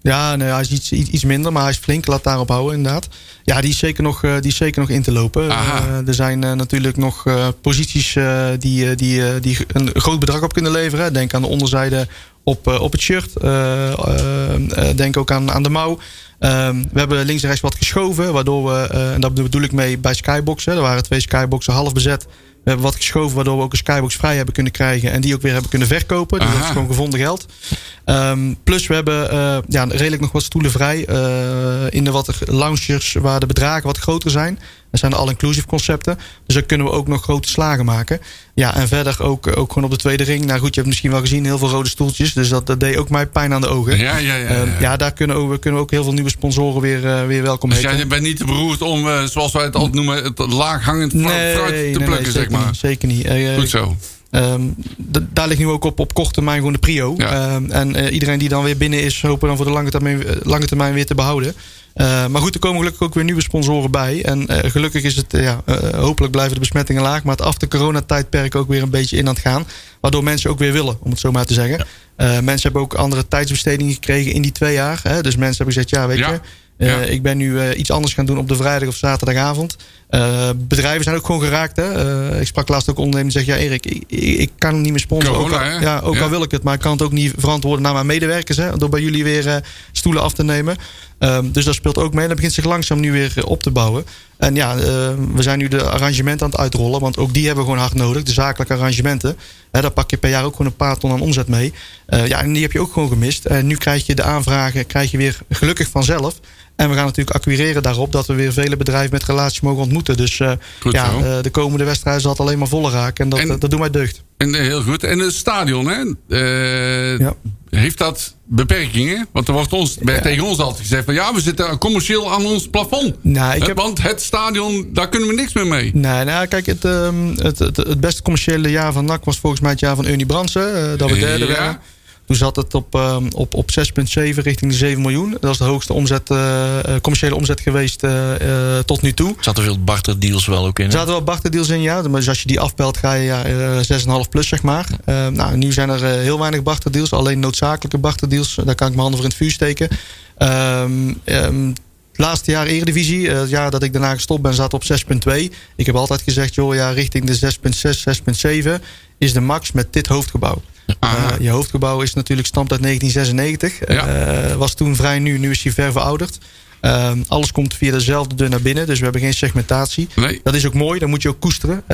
Ja, nee, hij is iets, iets, minder, maar hij is flink. Laat daarop houden, inderdaad. Ja, die is zeker nog, die is zeker nog in te lopen. Eh, er zijn natuurlijk nog posities die, die, die een groot bedrag op kunnen leveren. Denk aan de onderzijde op, op het shirt. Denk ook aan, aan de mouw. Ehm, we hebben links en rechts wat geschoven. Waardoor we, eh, en dat bedoel ik mee bij Skyboxen. Er waren twee Skyboxen half bezet. We hebben wat geschoven waardoor we ook een Skybox vrij hebben kunnen krijgen. En die ook weer hebben kunnen verkopen. Dus dat is gewoon gevonden geld. Ehm, plus we hebben eh, ja, redelijk nog wat stoelen vrij. eh, in de wat lounges waar de bedragen wat groter zijn. Dat zijn de all-inclusive concepten. Dus daar kunnen we ook nog grote slagen maken. Ja, en verder ook, ook gewoon op de tweede ring. Nou goed, je hebt misschien wel gezien. Heel veel rode stoeltjes. Dus dat, dat deed ook mij pijn aan de ogen. ja, ja. ja, Ehm, ja. ja, daar kunnen we, kunnen we ook heel veel nieuwe sponsoren weer, eh, weer welkom Dus heten. jij bent niet te beroerd om, eh, zoals wij het altijd noemen, het laaghangend fru- fruit te plukken, zeg zeker maar. Niet, zeker niet. Eh, Goed zo. Ehm, daar ligt nu ook op, op korte termijn gewoon de prio. Ja. Ehm, en iedereen die dan weer binnen is, hopen dan voor de lange termijn, lange termijn weer te behouden. Eh, maar goed, er komen gelukkig ook weer nieuwe sponsoren bij. En eh, gelukkig is het, eh, ja, hopelijk blijven de besmettingen laag. Maar het af de coronatijdperk ook weer een beetje in aan het gaan. Waardoor mensen ook weer willen, om het zo maar te zeggen. Eh, mensen hebben ook andere tijdsbestedingen gekregen in die twee jaar. Hè? Dus mensen hebben gezegd, ja, weet Ja. je... Ja. Ik ben nu iets anders gaan doen op de vrijdag of zaterdagavond. Eh, bedrijven zijn ook gewoon geraakt. Hè? Eh, ik sprak laatst ook een ondernemer die zegt... Ja, Erik, ik, ik, kan niet meer sponsoren. Corona, ook al, ja, ook Ja. al wil ik het. Maar ik kan het ook niet verantwoorden naar mijn medewerkers. Hè? Door bij jullie weer eh, stoelen af te nemen. Ehm, dus dat speelt ook mee. Dat begint zich langzaam nu weer op te bouwen. En ja, we zijn nu de arrangementen aan het uitrollen. Want ook die hebben we gewoon hard nodig. De zakelijke arrangementen. Hè, daar pak je per jaar ook gewoon een paar ton aan omzet mee. Ja, en die heb je ook gewoon gemist. En nu krijg je de aanvragen krijg je weer gelukkig vanzelf. En we gaan natuurlijk acquireren daarop dat we weer vele bedrijven met relaties mogen ontmoeten. Dus eh, ja, eh, de komende wedstrijden zal het alleen maar voller raken. En dat, En- eh, dat doet mij deugd. En heel goed. En het stadion, hè? Ja. Heeft dat beperkingen? Want er wordt ons, werd tegen ons altijd gezegd van ja, we zitten commercieel aan ons plafond. Nou, ik heb- Want het stadion, daar kunnen we niks meer mee. Nee, nou kijk, het, ehm, het, het, het beste commerciële jaar van NAC was volgens mij het jaar van Ernie Brandsen. eh, dat we derde Ja. werden. Toen zat het op, ehm, op, op 6,7 richting de 7 miljoen. Dat is de hoogste omzet, eh, eh, commerciële omzet geweest eh, tot nu toe. Er zaten veel barterdeals wel ook in. Er hè? zaten wel barterdeals in, ja. Dus als je die afpelt, ga je ja, eh, 6,5 plus, zeg maar. Eh, nou, nu zijn er heel weinig barterdeals. Alleen noodzakelijke barterdeals. Daar kan ik mijn handen voor in het vuur steken. Ehm ehm, laatste jaar Eredivisie, eh, het jaar dat ik daarna gestopt ben, zat op 6,2. Ik heb altijd gezegd, joh, ja, richting de 6,6, 6,7 is de max met dit hoofdgebouw. Aha. Eh, je hoofdgebouw is natuurlijk stamt uit 1996. Ja. Eh, was toen vrij nieuw, nu is hij ver verouderd. Alles komt via dezelfde deur naar binnen, dus we hebben geen segmentatie. Nee. Dat is ook mooi, dat moet je ook koesteren.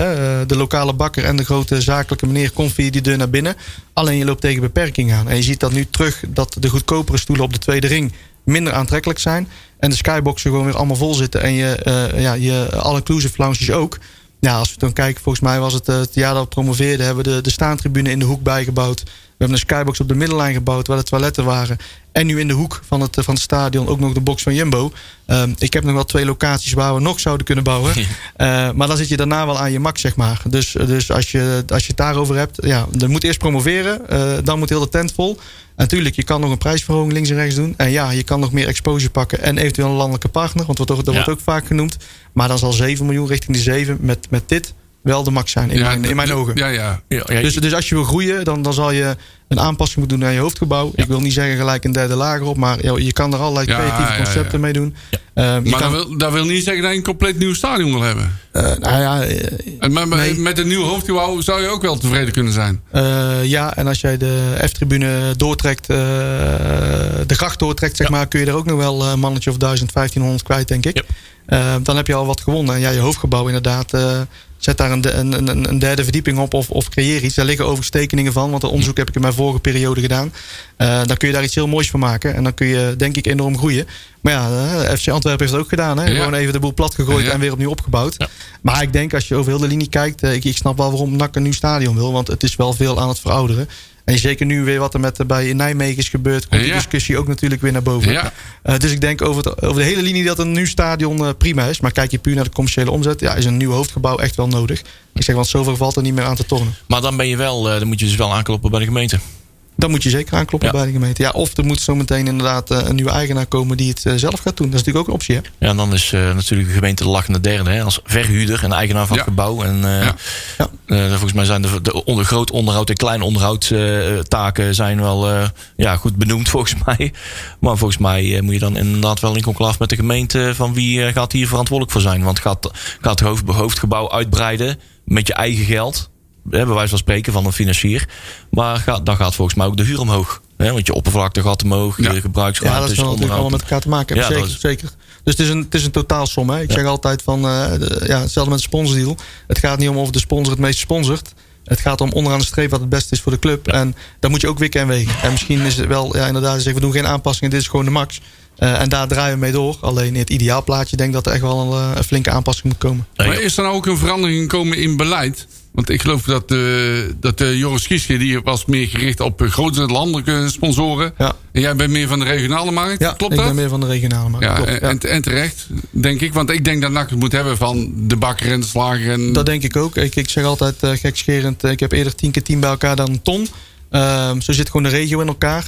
De lokale bakker en de grote zakelijke meneer komt via die deur naar binnen. Alleen je loopt tegen beperkingen aan. En je ziet dat nu terug dat de goedkopere stoelen op de tweede ring minder aantrekkelijk zijn. En de skyboxen gewoon weer allemaal vol zitten. En je, eh, ja, je all-inclusive lounges ook. Ja, als we dan kijken, volgens mij was het eh, het jaar dat we promoveerden... hebben we de, de staantribune in de hoek bijgebouwd. We hebben een skybox op de middellijn gebouwd... waar de toiletten waren. En nu in de hoek van het, van het stadion ook nog de box van Jumbo. Ehm, ik heb nog wel twee locaties waar we nog zouden kunnen bouwen. Eh, maar dan zit je daarna wel aan je max, zeg maar. Dus, dus als, je, als je het daarover hebt... Ja, dan moet eerst promoveren. eh, dan moet heel de tent vol. Natuurlijk, je kan nog een prijsverhoging links en rechts doen. En ja, je kan nog meer exposure pakken. En eventueel een landelijke partner. Want dat wordt, dat Ja. wordt ook vaak genoemd. Maar dan zal 7 miljoen richting de 7 met, met dit wel de max zijn. In, mijn, in mijn ogen. Ja, ja. Ja, ja, Dus, dus als je wil groeien, dan, dan zal je een aanpassing moeten doen aan je hoofdgebouw. Ik wil niet zeggen gelijk een derde lager op, maar je kan er allerlei Ja, creatieve ja, ja. concepten mee doen. Ehm, Maar kan, dat, wil, dat wil niet zeggen dat je een compleet nieuw stadion wil hebben. eh, nou ja, eh, En met, met- Nee. met een nieuw hoofdgebouw zou je ook wel tevreden kunnen zijn. eh, ja, en als jij de F-tribune doortrekt, eh, de gracht doortrekt, zeg maar, kun je er ook nog wel een mannetje of 1000, 1500 kwijt, denk ik. Ja. Dan heb je al wat gewonnen. En ja, je hoofdgebouw inderdaad, eh, Zet daar een, een, een, derde verdieping op of, of creëer iets. Daar liggen overigens tekeningen van, want dat onderzoek heb ik in mijn vorige periode gedaan. Eh, dan kun je daar iets heel moois van maken. En dan kun je, denk ik, enorm groeien. Maar ja, eh, FC Antwerpen heeft het ook gedaan. Hè? Ja. Gewoon even de boel plat gegooid Ja. en weer opnieuw opgebouwd. Maar ik denk, als je over heel de linie kijkt... eh, ik, ik snap wel waarom NAC een nieuw stadion wil. Want het is wel veel aan het verouderen. En zeker nu weer wat er met, eh, bij Nijmegen is gebeurd... komt die Ja. discussie ook natuurlijk weer naar boven. Ja. Eh, dus ik denk over, het- over de hele linie dat een nieuw stadion eh, prima is. Maar kijk je puur naar de commerciële omzet... ja, is een nieuw hoofdgebouw echt wel nodig. Ik zeg, want zoveel valt er niet meer aan te tornen. Maar dan ben je wel, dan moet je dus wel aankloppen bij de gemeente. Dan moet je zeker aankloppen Ja. bij de gemeente. Ja, of er moet zometeen inderdaad eh, een nieuwe eigenaar komen... die het eh, zelf gaat doen. Dat is natuurlijk ook een optie, hè? Ja, en dan is eh, natuurlijk de gemeente de lachende derde. Hè, als verhuurder en eigenaar van het gebouw. En eh, Ja. Ja. volgens mij zijn de, de onder, groot onderhoud en klein onderhoud eh, taken zijn wel eh, ja, goed benoemd volgens mij. Maar volgens mij eh, moet je dan inderdaad wel in conclave met de gemeente van wie gaat hier verantwoordelijk voor zijn. Want gaat, gaat het hoofd, hoofdgebouw uitbreiden met je eigen geld. Bij wijze van spreken van een financier. Maar gaat, dan gaat volgens mij ook de huur omhoog. Hè, want je oppervlakte gaat omhoog, Ja. je gebruiksruimte Ja, dat is natuurlijk allemaal met elkaar te maken hebben. Ja, zeker, zeker. Dus het is een, het is een totaalsom. Hè? Ik Ja. zeg altijd van, eh, de- ja, hetzelfde met de sponsordeal. Het gaat niet om of de sponsor het meest sponsort. Het gaat om onderaan de streep wat het beste is voor de club. En daar moet je ook wikken en wegen. En misschien is het wel, ja, inderdaad, zeggen we doen geen aanpassingen. Dit is gewoon de max. Eh, en daar draaien we mee door. Alleen in het ideaalplaatje denk ik dat er echt wel een, eh, een flinke aanpassing moet komen. Maar is er nou ook een verandering gekomen in beleid? Want ik geloof dat, eh dat eh, Joris Gieske, die was meer gericht op eh, grote landelijke sponsoren. Ja. En jij bent meer van de regionale markt. Ja, Klopt ik dat? ben meer van de regionale markt. ja, Klopt, en, en- en terecht, denk ik. Want ik denk dat NAC het moet hebben van de bakker en de slager. En, Dat denk ik ook. Ik, ik zeg altijd eh, gekscherend, ik heb eerder tien keer tien bij elkaar dan een ton. Ehm, zo zit gewoon de regio in elkaar.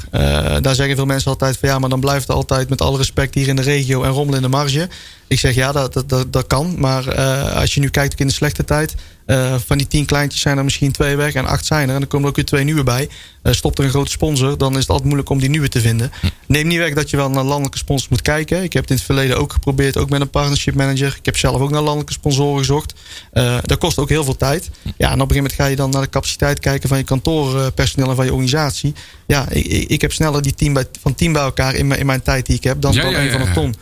Daar zeggen veel mensen altijd van ja, maar dan blijft het altijd met alle respect hier in de regio en rommel in de marge. Ik zeg ja, dat, dat, dat, dat kan. Maar als je nu kijkt ook in de slechte tijd, eh, van die tien kleintjes zijn er misschien twee weg en acht zijn er. En dan komen er ook weer twee nieuwe bij. Eh, stopt er een grote sponsor, dan is het altijd moeilijk om die nieuwe te vinden. Neem niet weg dat je wel naar landelijke sponsors moet kijken. Ik heb het in het verleden ook geprobeerd, ook met een partnership manager. Ik heb zelf ook naar landelijke sponsoren gezocht. Eh, dat kost ook heel veel tijd. Ja, en op een gegeven moment ga je dan naar de capaciteit kijken van je kantoorpersoneel en van je organisatie. Ja, ik, ik heb sneller die team bij, van team bij elkaar in mijn, in mijn tijd die ik heb dan, Ja, dan ja, een ja, van een ton.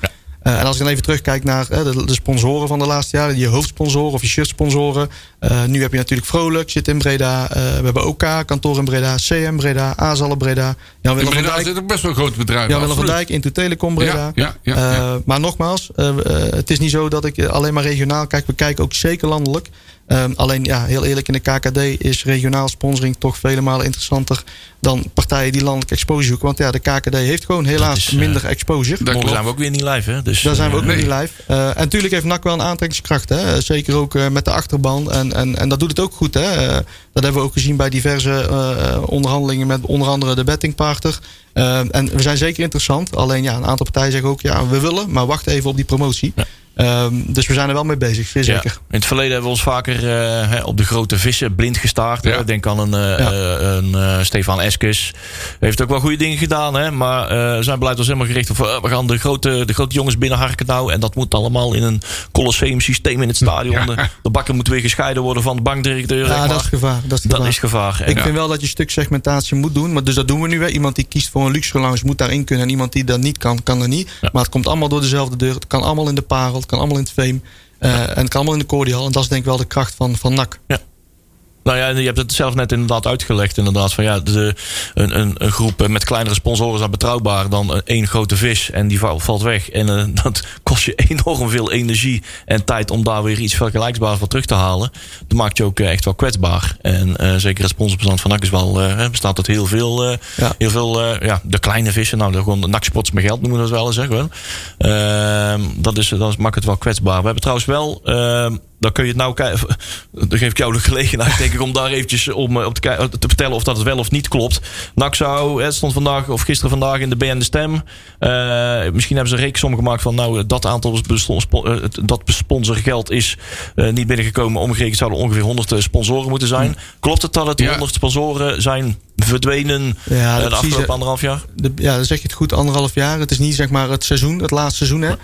Eh, en als ik dan even terugkijk naar eh, de, de sponsoren van de laatste jaren, je hoofdsponsoren of je shirtsponsoren. Eh, nu heb je natuurlijk Vrolijk, zit in Breda. We hebben OK, kantoor in Breda, CM Breda, Azal Breda. Jan in Willem van Breda Dijk. zit best wel grote bedrijven. Jan Willem van. Dijk, Into Telecom Breda. Ja, ja, ja, ja. maar nogmaals, het is niet zo dat ik alleen maar regionaal kijk. We kijken ook zeker landelijk. Ehm, alleen, ja, heel eerlijk, in de KKD is regionaal sponsoring toch vele malen interessanter dan partijen die landelijk exposure zoeken. Want ja, de KKD heeft gewoon helaas is, eh, minder exposure. Klopt. zijn we ook weer niet live, hè? Dus, Daar zijn we ook eh, nog nee. niet live. Eh, en natuurlijk heeft NAC wel een aantrekkingskracht. Hè? Zeker ook eh, met de achterban. En, en, en dat doet het ook goed. Hè? Dat hebben we ook gezien bij diverse onderhandelingen met onder andere de bettingpartner. Eh, en we zijn zeker interessant. Alleen ja, een aantal partijen zeggen ook, ja, we willen, maar wacht even op die promotie. Ja. Ehm, dus we zijn er wel mee bezig, zeer Ja. zeker. In het verleden hebben we ons vaker eh, hè, op de grote vissen blind gestaard. Ja. hè. Denk aan een, eh, Ja. eh, een eh, Stefan Eskes. Heeft ook wel goede dingen gedaan. Hè? Maar eh, zijn beleid was helemaal gericht op... we gaan de grote, de grote jongens binnenharken nou. En dat moet allemaal in een colosseum systeem in het stadion. De, de bakker moet weer gescheiden worden van de bankdirecteur. Ja, dat is gevaar. Dat is Dat gevaar. is gevaar. En Ik vind wel dat je een stuk segmentatie moet doen. Maar dus dat doen we nu weer. Iemand die kiest voor een luxe lounge moet daarin kunnen. En iemand die dat niet kan, kan er niet. Ja. Maar het komt allemaal door dezelfde deur. Het kan allemaal in de parel. Kan allemaal in het fame. Eh, En het kan allemaal in de cordial. En dat is denk ik wel de kracht van, van NAC. Nou ja, je hebt het zelf net inderdaad uitgelegd. Inderdaad, van ja, de, een, een, een groep eh, met kleinere sponsoren is dan betrouwbaar dan eh, één grote vis. En die val- valt weg. En eh, dat kost je enorm veel energie en tijd om daar weer iets vergelijkbaars voor terug te halen. Dat maakt je ook echt wel kwetsbaar. En zeker het sponsorbestand van NAC is wel, bestaat uit heel veel, Ja. heel veel ja, de kleine vissen. Nou, de, gewoon NAC Sports met geld noemen we dat wel eens. Hè. Ehm, dat, is, dat maakt het wel kwetsbaar. We hebben trouwens wel... dan kun je het nou kijken. Dan geef ik jou de gelegenheid, denk ik, om daar eventjes om, eh, op te, te vertellen of dat het wel of niet klopt. NAC zou, het stond vandaag of gisteren vandaag in de BN De Stem. Eh, misschien hebben ze een reeksom gemaakt van, nou, dat aantal eh, dat sponsorgeld is niet binnengekomen. Omgerekend zouden ongeveer 100 sponsoren moeten zijn. Klopt het dat het Ja. 100 sponsoren zijn verdwenen Ja, de afgelopen anderhalf jaar? De, ja, dan zeg je het goed, anderhalf jaar. Het is niet zeg maar het seizoen, het laatste seizoen. Hè?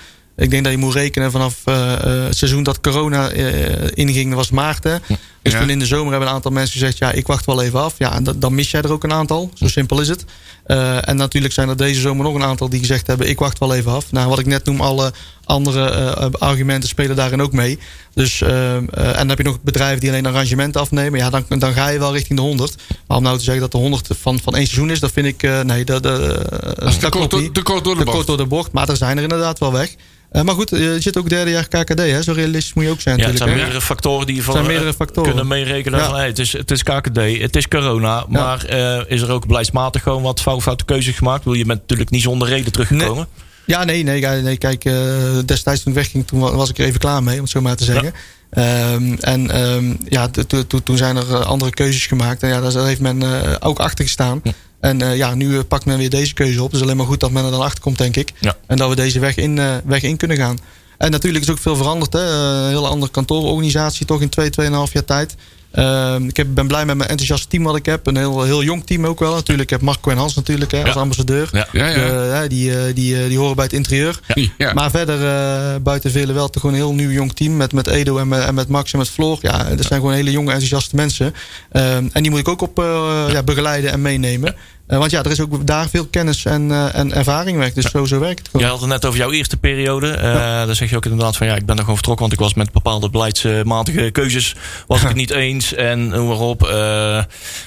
Ik denk dat je moet rekenen vanaf eh, eh, het seizoen dat corona eh, inging, was maart. Dus Ja. toen in de zomer hebben een aantal mensen gezegd... ja, ik wacht wel even af. Ja, en dan mis jij er ook een aantal. Zo simpel is het. Eh, en natuurlijk zijn er deze zomer nog een aantal die gezegd hebben... ik wacht wel even af. Nou, wat ik net noem, alle andere eh, argumenten spelen daarin ook mee. Dus, eh, eh, en dan heb je nog bedrijven die alleen arrangementen afnemen. Ja, dan, dan ga je wel richting de 100. Maar om nou te zeggen dat de 100 van, van één seizoen is... dat vind ik... eh, nee, dat, dat, Dat is te kort, door- te kort door de Te bocht. kort door de bocht. Maar er zijn er inderdaad wel weg. Eh, maar goed, je zit ook derde jaar KKD. Hè? Zo realistisch moet je ook zijn Ja, het zijn hè? meerdere factoren die je van, zijn meerdere factoren. Kunnen meerekenen. Van, hey, het, is, het is KKD, het is corona. Maar eh, is er ook beleidsmatig gewoon wat fout- foute keuzes gemaakt? Wil je bent natuurlijk niet zonder reden teruggekomen. Ja, nee, nee, nee kijk, eh, destijds toen ik wegging, toen wa- was ik er even klaar mee, om het zo maar te zeggen. Ehm, en ehm, ja, toen zijn er eh, andere keuzes gemaakt. En ja, daar heeft men ook achter gestaan. En ja, nu pakt men weer deze keuze op. Dus alleen maar goed dat men er dan achter komt, denk ik. Ja. En dat we deze weg in, weg in kunnen gaan. En natuurlijk is ook veel veranderd. Hè? Eh, Een hele andere kantoororganisatie, toch in twee, tweeënhalf jaar tijd. Ehm, ik heb, ben blij met mijn enthousiaste team wat ik heb. Een heel, heel jong team ook wel. Natuurlijk, ik heb Marco en Hans natuurlijk hè, als ambassadeur. Ja. Ja. De, hè, die, eh, die, eh, die horen bij het interieur. Maar verder, eh, buiten vele wel, toch gewoon een heel nieuw jong team. Met, met Edo en met, en met Max en met Floor. Ja, dat zijn gewoon hele jonge, enthousiaste mensen. Ehm, en die moet ik ook op eh, ja, begeleiden en meenemen. Eh, want ja, er is ook daar veel kennis en, eh, en ervaring weg. Dus zo, zo werkt het gewoon. Je had het net over jouw eerste periode. Eh Dan zeg je ook inderdaad van ja, ik ben er gewoon vertrokken. Want ik was met bepaalde beleidsmatige keuzes was ik het niet eens. En noem maar op. eh,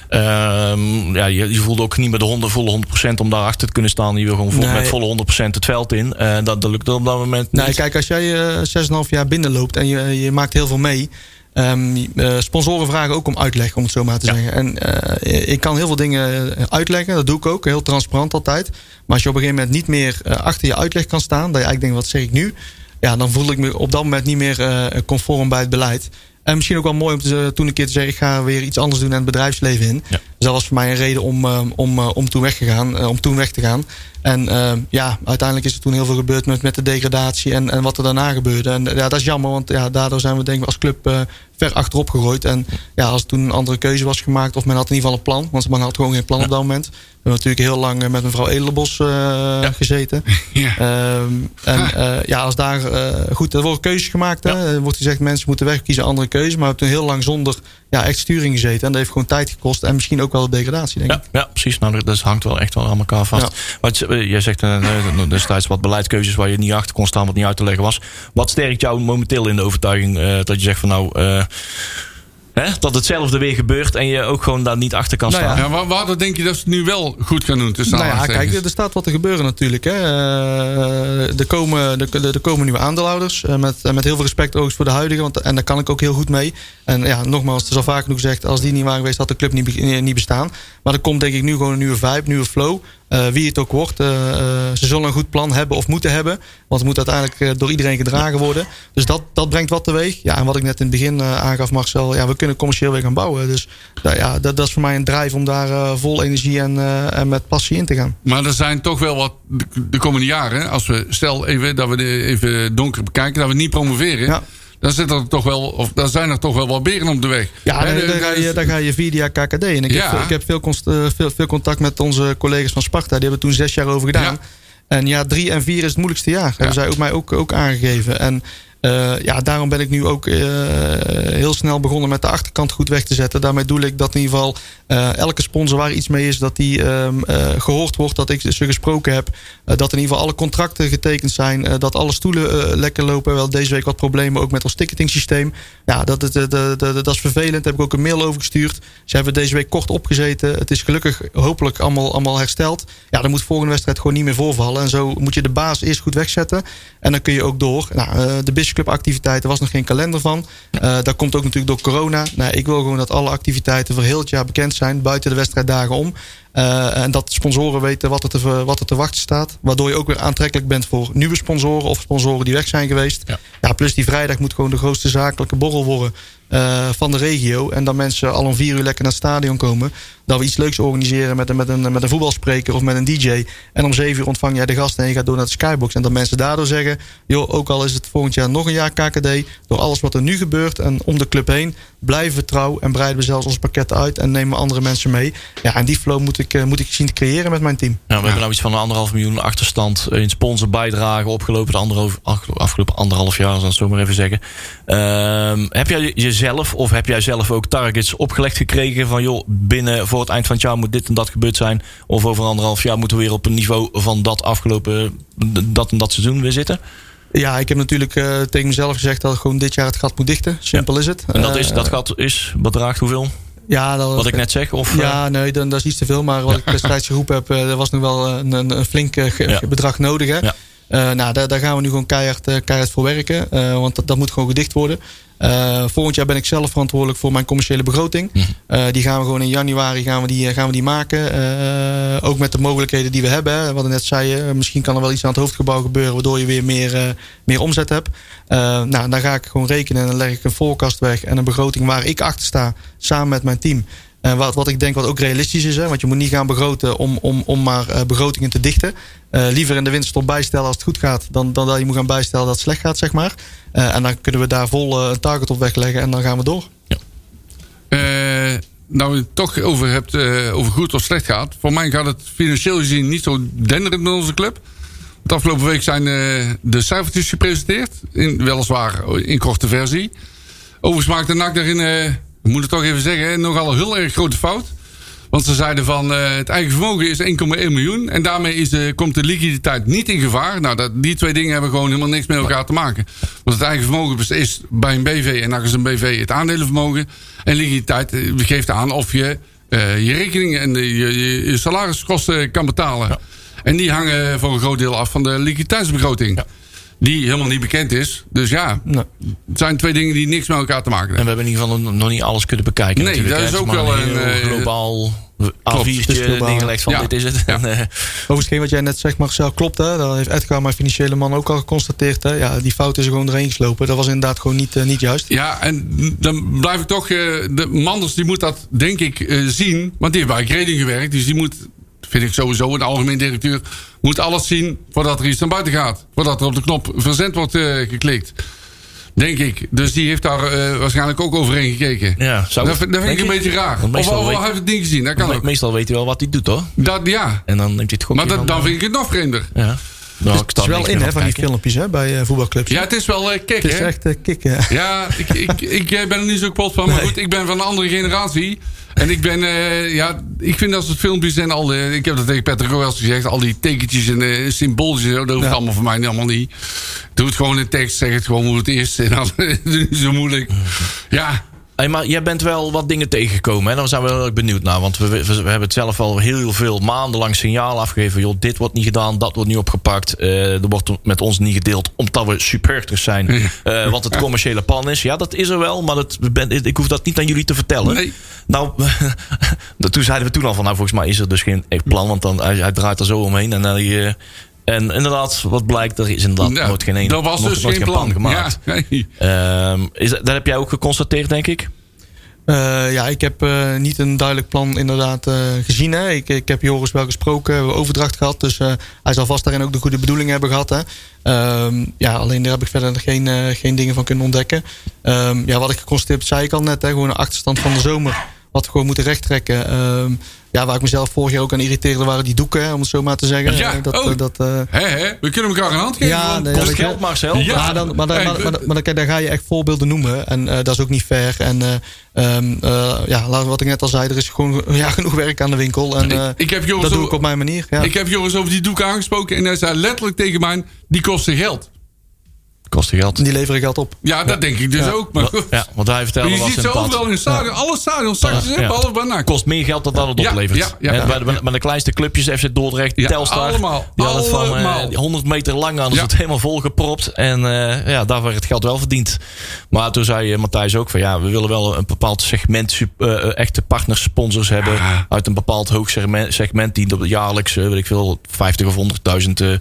ehm, ja, je, je voelde ook niet met de 100, volle 100% om daar achter te kunnen staan. Je wil gewoon vol- Nee. met volle 100% het veld in. Dat, dat lukte op dat moment niet. Nee, kijk, als jij eh 6,5 jaar binnenloopt en je, je maakt heel veel mee. Ehm, eh, sponsoren vragen ook om uitleg, om het zo maar te Ja. zeggen. En eh, ik kan heel veel dingen uitleggen, dat doe ik ook, heel transparant altijd. Maar als je op een gegeven moment niet meer eh, achter je uitleg kan staan, dat je eigenlijk denkt, wat zeg ik nu? Ja, dan voel ik me op dat moment niet meer eh, conform bij het beleid. En misschien ook wel mooi om te, toen een keer te zeggen, ik ga weer iets anders doen en het bedrijfsleven in. Ja. Dus dat was voor mij een reden om, eh, om, eh, om, toen, weggegaan, eh, om toen weg te gaan. En ja, uiteindelijk is er toen heel veel gebeurd met, met de degradatie en, en wat er daarna gebeurde. En ja, dat is jammer, want ja, daardoor zijn we denk ik als club ver achterop gegooid. En ja, als toen een andere keuze was gemaakt, of men had in ieder geval een plan, want men had gewoon geen plan op dat moment. We hebben natuurlijk heel lang met mevrouw Edelenbos eh, gezeten. Ja. Ehm, en ja, als daar eh, goed, er worden keuzes gemaakt. Hè? Er wordt gezegd, mensen moeten wegkiezen, andere keuzes. Maar we hebben toen heel lang zonder ja, echt sturing gezeten. En dat heeft gewoon tijd gekost. En misschien ook wel de degradatie, denk ik. Ja, ja, precies. Nou, dat- hangt wel echt wel aan elkaar vast. Ja. Want eh, jij zegt eh, destijds wat beleidskeuzes waar je niet achter kon staan, wat niet uit te leggen was. Wat sterkt jou momenteel in de overtuiging eh, dat je zegt van nou, hè, dat hetzelfde weer gebeurt en je ook gewoon daar niet achter kan Nou staan? Ja, waar, waardoor denk je dat ze het nu wel goed gaan doen? Tussen Nou ja, kijk, er staat wat te gebeuren natuurlijk. Hè. Eh, er, komen, er, er komen nieuwe aandeelhouders. eh, Met, met heel veel respect ook voor de huidige. Want, en daar kan ik ook heel goed mee. En ja, nogmaals, het is al vaak genoeg gezegd. Als die niet waren geweest, had de club niet, niet bestaan. Maar er komt denk ik nu gewoon een nieuwe vibe, nieuwe flow. Eh, wie het ook wordt. eh, eh, ze zullen een goed plan hebben of moeten hebben. Want het moet uiteindelijk door iedereen gedragen worden. Dus dat, dat brengt wat teweeg. Ja, en wat ik net in het begin aangaf, Marcel. Ja, we kunnen commercieel weer gaan bouwen. Dus nou ja, dat, dat is voor mij een drijf om daar vol energie en, en met passie in te gaan. Maar er zijn toch wel wat de, de komende jaren, als we stel even dat we de, even donker bekijken, dat we niet promoveren. Ja. Dan, zit er toch wel, of dan zijn er toch wel wat beren op de weg. Ja, Hè, dan, ga je, dan ga je via KKD. En ik, Ja. heb, ik heb veel, const- eh, veel, veel contact met onze collega's van Sparta. Die hebben toen zes jaar over gedaan. Ja. En ja, drie en vier is het moeilijkste jaar. Hebben zij ook mij ook, ook aangegeven. En eh, ja, daarom ben ik nu ook eh, heel snel begonnen met de achterkant goed weg te zetten. Daarmee doe ik dat in ieder geval eh, elke sponsor waar iets mee is, dat die ehm, eh, gehoord wordt, dat ik ze gesproken heb. Dat in ieder geval alle contracten getekend zijn. dat alle stoelen lekker lopen. Wel deze week wat problemen ook met ons ticketing. Ja, dat, dat, is vervelend. Daar heb ik ook een mail over gestuurd. Ze hebben deze week kort opgezeten. Het is gelukkig hopelijk allemaal, allemaal hersteld. Ja, dan moet volgende wedstrijd gewoon niet meer voorvallen. En zo moet je de baas eerst goed wegzetten. En dan kun je ook door. Nou, de Business activiteiten was nog geen kalender van. Eh dat komt ook natuurlijk door corona. Nou, ik wil gewoon dat alle activiteiten voor heel het jaar bekend zijn. Buiten de wedstrijddagen om. Eh, en dat sponsoren weten wat er, te, wat er te wachten staat. Waardoor je ook weer aantrekkelijk bent voor nieuwe sponsoren. Of sponsoren die weg zijn geweest. Ja. Ja, plus die vrijdag moet gewoon de grootste zakelijke borrel worden eh, van de regio. En dan mensen al om vier uur lekker naar het stadion komen. Dat we iets leuks organiseren met een, met een, met een voetbalspreker of met een DJ. En om zeven uur ontvang jij de gasten en je gaat door naar de skybox. En dat mensen daardoor zeggen, joh, ook al is het volgend jaar nog een jaar KKD. Door alles wat er nu gebeurt en om de club heen. Blijven trouw en breiden we zelfs onze pakketten uit en nemen andere mensen mee. Ja, en die flow moet ik, eh, moet ik zien te creëren met mijn team. Nou, we hebben nou iets van een anderhalf miljoen achterstand in sponsorbijdragen opgelopen de anderhalf, afgelopen anderhalf jaar, zal ik het zo maar even zeggen. Ehm, heb jij jezelf of heb jij zelf ook targets opgelegd gekregen van joh, binnen voor het eind van het jaar moet dit en dat gebeurd zijn, of over anderhalf jaar moeten we weer op een niveau van dat afgelopen dat en dat seizoen weer zitten? Ja, ik heb natuurlijk eh, tegen mezelf gezegd dat ik gewoon dit jaar het gat moet dichten. Simpel is het. En dat, is, Eh, dat gat is, bedraagt hoeveel? ja, dat, Wat ik net zeg? Of, eh, Ja, nee, dan, dat is iets te veel. Maar wat ik destijds geroepen heb, eh, er was nog wel een, een, flink eh, bedrag nodig. Hè? Eh, nou, daar, daar gaan we nu gewoon keihard, eh, keihard voor werken. eh, want dat, dat moet gewoon gedicht worden. Volgend jaar ben ik zelf verantwoordelijk voor mijn commerciële begroting. Mhm. Die gaan we gewoon in januari gaan we die, gaan we die maken. Ook met de mogelijkheden die we hebben. Hè. Wat ik net zei, misschien kan er wel iets aan het hoofdgebouw gebeuren... waardoor je weer meer, meer omzet hebt. Nou, dan ga ik gewoon rekenen en dan leg ik een voorkast weg... en een begroting waar ik achter sta, samen met mijn team... En wat, wat ik denk wat ook realistisch is, hè, want je moet niet gaan begroten om, om, om maar eh, begrotingen te dichten. Eh, liever in de winterstop bijstellen als het goed gaat, dan, dan dat je moet gaan bijstellen dat het slecht gaat, zeg maar. Eh, en dan kunnen we daar vol een target op wegleggen en dan gaan we door. Eh, nou, je het toch over hebt, over goed of slecht gaat. Voor mij gaat het financieel gezien niet zo denderend met onze club. De afgelopen week zijn de cijfertjes gepresenteerd. In, weliswaar in korte versie. Overigens maakte NAC daarin, ik moet het toch even zeggen, nogal een heel erg grote fout. Want ze zeiden van eh, het eigen vermogen is 1,1 miljoen. En daarmee is komt de liquiditeit niet in gevaar. Nou, dat, die twee dingen hebben gewoon helemaal niks met elkaar te maken. Want het eigen vermogen is bij een BV en is een BV het aandelenvermogen. En liquiditeit eh, geeft aan of je eh, je rekeningen en de- je, je, je salariskosten kan betalen. En die hangen voor een groot deel af van de liquiditeitsbegroting. Die helemaal niet bekend is. Dus ja, Nou, het zijn twee dingen die niks met elkaar te maken En hebben. we hebben in ieder geval nog niet alles kunnen bekijken. Nee, natuurlijk, dat is ook wel heel een, eh, globaal het is A4'tje globaal, neergelegd van ja. dit is het. Ja. En, eh, overigens, wat jij net zegt, Marcel, klopt hè. Dat heeft Edgar, mijn financiële man, ook al geconstateerd. Hè. Ja, die fout is er gewoon erheen geslopen. Dat was inderdaad gewoon niet, eh, niet juist. Ja, en dan blijf ik toch... eh, de Manders die moet dat denk ik eh, zien. Want die heeft bij Grading gewerkt. Dus die moet, vind ik sowieso, een algemeen directeur... moet alles zien voordat er iets naar buiten gaat. Voordat er op de knop verzend wordt eh, geklikt. Denk ik. Dus die heeft daar eh, waarschijnlijk ook overheen gekeken. ja, zou dat, vind- dat vind ik een je? beetje raar. Of al weet- heeft het ding gezien. Dat kan me- ook. Meestal weet hij wel wat hij doet hoor. Dat, ja. En dan neemt hij het gokje Maar dat, dan eh, vind ik het nog vreemder. Ja. Nou, ik Het is er wel in hè, van die filmpjes hè, bij eh, voetbalclubs. Ja, het is wel eh kek, het is hè? echt eh, kicken. Ja, ik, ik, ik ben er niet zo kapot van. Maar Nee. goed, ik ben van een andere generatie. En ik ben, ja, ik vind dat soort filmpjes en al de, ik heb dat tegen Patrick ook wel eens gezegd, al die tekentjes en eh, symbooltjes, dat hoeft Ja. allemaal voor mij allemaal niet. Doe het gewoon in tekst, zeg het gewoon hoe het is. En dan doe het niet zo moeilijk. Ja, Hey, maar jij bent wel wat dingen tegengekomen. Hè? Daar zijn we heel erg benieuwd naar. Want we, we, we hebben het zelf al heel veel maandenlang signaal afgegeven. Joh, dit wordt niet gedaan, dat wordt niet opgepakt. Eh, er wordt met ons niet gedeeld omdat we supporters zijn. Eh, wat het commerciële plan is. Ja, dat is er wel. Maar dat, ben, ik hoef dat niet aan jullie te vertellen. Nee. Nou, toen zeiden we toen al van... Nou, volgens mij is er dus geen echt plan. Want dan, hij, hij draait er zo omheen. En, hij, eh, en inderdaad, wat blijkt, er is inderdaad ja, nooit geen, een, dat was nooit- dus nooit geen plan. gemaakt. Ja, nee. Ehm, is, dat heb jij ook geconstateerd, denk ik? Eh, ja, ik heb eh, niet een duidelijk plan inderdaad eh, gezien. Hè. Ik, ik heb Joris wel gesproken, we hebben overdracht gehad. Dus eh, hij zal vast daarin ook de goede bedoelingen hebben gehad. Hè. Ehm, ja, alleen daar heb ik verder geen, eh, geen dingen van kunnen ontdekken. Ehm, ja, wat ik geconstateerd heb, zei ik al net. Hè, gewoon een achterstand van de zomer. Wat we gewoon moeten rechttrekken. Ehm, ja, waar ik mezelf vorig jaar ook aan irriteerde, waren die doeken, om het zo maar te zeggen. Ja, Eh, dat, oh. eh, dat, eh, Hè, hè? We kunnen elkaar een hand geven. Ja, nee, Kost dat- geld, Marcel. Ja. ja, dan, maar, dan, maar, maar, maar, dan, dan ga je echt voorbeelden noemen. En eh, dat is ook niet fair. En eh, ehm, eh, ja, laat- wat ik net al zei, er is gewoon ja, genoeg werk aan de winkel. En eh, ik heb Joris dat doe ik op mijn manier. Ja. Ik heb Joris over die doek aangesproken en hij zei letterlijk tegen mij, die kosten geld. Kost geld. Die leveren geld op. Ja, dat denk ik dus Ja. ook. Maar goed. Ja, want hij vertelde je was ziet ze inderdaad- overal in het stadion. Alle stadions straks behalve kost meer geld dan dat het Ja, oplevert. ja, ja, Hè, ja. bij, de, bij de kleinste clubjes, FC Dordrecht, Ja, Telstar. allemaal. Die hadden het van eh, Allemaal. die 100 meter lang Ja. het helemaal volgepropt. En eh, ja, daar werd het geld wel verdiend. Maar toen zei eh, Matthijs ook van ja, we willen wel een bepaald segment eh, eh, echte partnersponsors hebben. Ja. Uit een bepaald hoog segment, segment die jaarlijks, weet ik veel, 50 of 100.000 eh,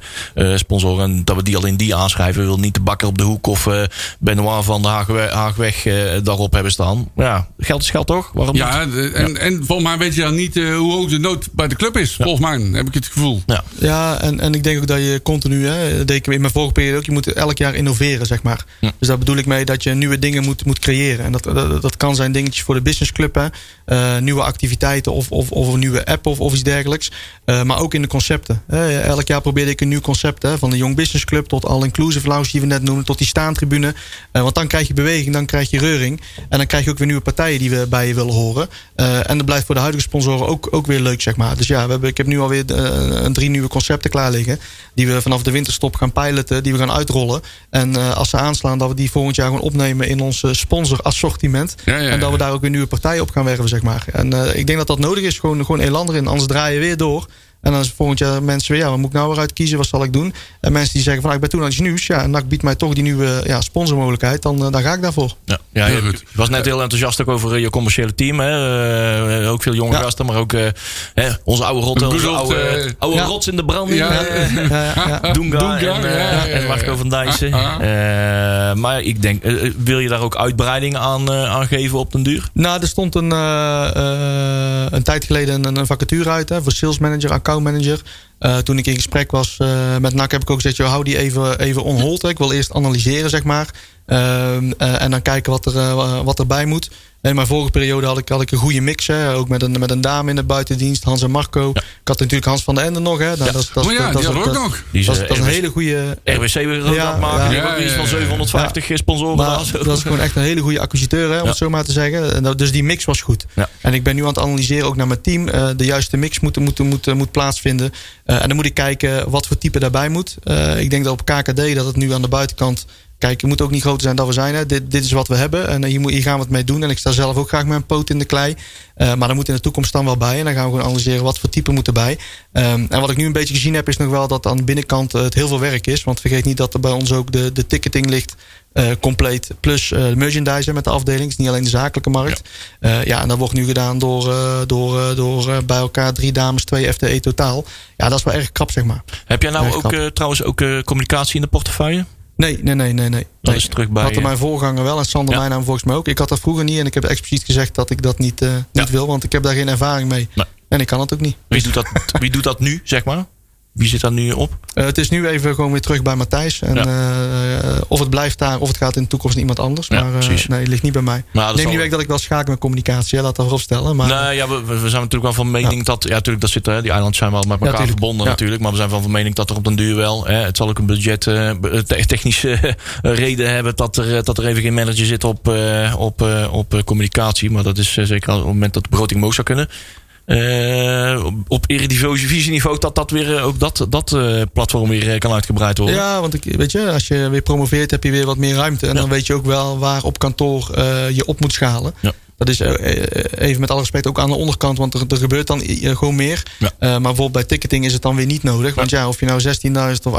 eh, sponsoren. En dat we die alleen die aanschrijven. We willen niet de bakker op de hoek of eh Benoit van de Haagwe- Haagweg eh, daarop hebben staan. Ja, geld is geld toch? Waarom niet? Ja, de- en, en volgens mij weet je dan niet eh, hoe hoog de nood bij de club is. Volgens mij heb ik het gevoel. Ja. Ja, en, en ik denk ook dat je continu, hè, dat deed ik in mijn vorige periode ook, je moet elk jaar innoveren, zeg maar. Dus daar bedoel ik mee dat je nieuwe dingen moet, moet creëren. En dat, dat, dat kan zijn dingetjes voor de businessclub, hè. Eh, nieuwe activiteiten of, of, of een nieuwe app of, of iets dergelijks. Eh, maar ook in de concepten. Hè. Elk jaar probeerde ik een nieuw concept, hè, van de Young Business Club tot All-Inclusive Lounge die we net tot die staantribune. Eh, want dan krijg je beweging, dan krijg je reuring. En dan krijg je ook weer nieuwe partijen die we bij je willen horen. Eh, en dat blijft voor de huidige sponsoren ook, ook weer leuk, zeg maar. Dus ja, we hebben, ik heb nu alweer eh, drie nieuwe concepten klaar liggen. Die we vanaf de winterstop gaan piloten, die we gaan uitrollen. En als ze aanslaan, dat we die volgend jaar gewoon opnemen in ons sponsorassortiment. Ja, ja, En dat we daar ook weer nieuwe partijen op gaan werven, zeg maar. En ik denk dat dat nodig is, gewoon, gewoon elan erin. Anders draai je weer door. En dan is volgend jaar mensen weer, ja, wat moet ik nou weer uitkiezen? Wat zal ik doen? En mensen die zeggen van, ah, ik ben toen aan iets nieuws. Ja, en NAC biedt mij toch die nieuwe ja, sponsormogelijkheid. Dan, eh, dan ga ik daarvoor. Ja, ja Heel je, goed. je was net heel enthousiast ook over eh, je commerciële team. Hè? Eh, ook veel jonge Ja. gasten, maar ook eh, hè, onze oude rotten, Een onze oude, oude ja. rots in de branding. Ja. Ja, ja, ja. Doenga, Doenga, en, en Marco van Dijssen. Ah, Eh, maar ik denk, wil je daar ook uitbreidingen aan, eh, aan geven op den duur? Nou, er stond een, eh, eh, een tijd geleden een, een vacature uit hè, voor sales manager, account manager. Eh, toen ik in gesprek was eh, met NAC heb ik ook gezegd, joh, hou die even, even on hold. Hè. Ik wil eerst analyseren, zeg maar. Ehm, eh, en dan kijken wat, er, wat erbij moet. In mijn vorige periode had ik, had ik een goede mix. Hè. Ook met een, met een dame in de buitendienst, Hans en Marco. Ik had natuurlijk Hans van der Ende nog. Hè. Nou, dat, is- dat, is- Oh ja, dat, die is- hadden we ook dat- nog. Die is, dat is- dat is een hele goede... RWC een Ja, maken. ja. Die hebben Ja, iets van ja, ja. 750 sponsoren. Maar dat is gewoon echt een hele goede acquisiteur, hè, om Ja. het zo maar te zeggen. En dat- Dus die mix was goed. Ja. En ik ben nu aan het analyseren, ook naar mijn team. eh, de juiste mix moet, moet, moet, moet plaatsvinden. Eh, en dan moet ik kijken wat voor type daarbij moet. Eh, ik denk dat op KKD dat het nu aan de buitenkant. Kijk, het moet ook niet groter zijn dan we zijn. Hè. Dit, dit is wat we hebben. En hier, moet, hier gaan we het mee doen. En ik sta zelf ook graag met mijn poot in de klei. Eh, maar dan moet in de toekomst dan wel bij. En dan gaan we gewoon analyseren wat voor type moet erbij. Ehm, en wat ik nu een beetje gezien heb, is nog wel dat aan de binnenkant eh, het heel veel werk is. Want vergeet niet dat er bij ons ook de, de ticketing ligt. eh, compleet. Plus eh merchandise met de afdeling. Het is niet alleen de zakelijke markt. Ja, ja en dat wordt nu gedaan door, eh, door, eh, door eh, bij elkaar drie dames, twee FTE totaal. Ja, dat is wel erg krap, zeg maar. Heb jij nou Erg ook eh, trouwens ook eh, communicatie in de portefeuille? Nee, nee, nee, nee. nee. Dat is terug bij... Had eh, mijn voorganger wel en Sander Ja. mijn naam volgens mij ook. Ik had dat vroeger niet en ik heb expliciet gezegd dat ik dat niet, eh, niet Ja. wil, want ik heb daar geen ervaring mee. Nee. En ik kan het ook niet. wie, doet dat, wie doet dat nu, zeg maar? Wie zit daar nu op? Eh, het is nu even gewoon weer terug bij Matthijs. En Ja. eh, of het blijft daar, of het gaat in de toekomst naar iemand anders. Ja, maar eh, nee, het ligt niet bij mij. Maar Neem niet weg dat ik wel schakel met communicatie, hè, laat dat voorop stellen. Maar nee, ja, we, we zijn natuurlijk wel van mening dat... Ja, natuurlijk, dat zit, hè, die eilandjes zijn wel met elkaar verbonden natuurlijk. Maar we zijn wel van mening dat er op den duur wel... Hè, het zal ook een budget, technische reden hebben... Dat er, dat er even geen manager zit op, op, op communicatie. Maar dat is zeker op het moment dat de begroting omhoog zou kunnen. Eh, op- eredivisieniveau dat dat weer eh, ook dat, dat eh, platform weer kan uitgebreid worden. Ja, want ik, weet je, als je weer promoveert heb je weer wat meer ruimte. En Ja. dan weet je ook wel waar op kantoor eh, je op moet schalen. Ja. Dat is even met alle respect ook aan de onderkant, want er, er gebeurt dan gewoon meer. Ja. Eh, maar bijvoorbeeld bij ticketing is het dan weer niet nodig. Want ja, of je nou 16.000 of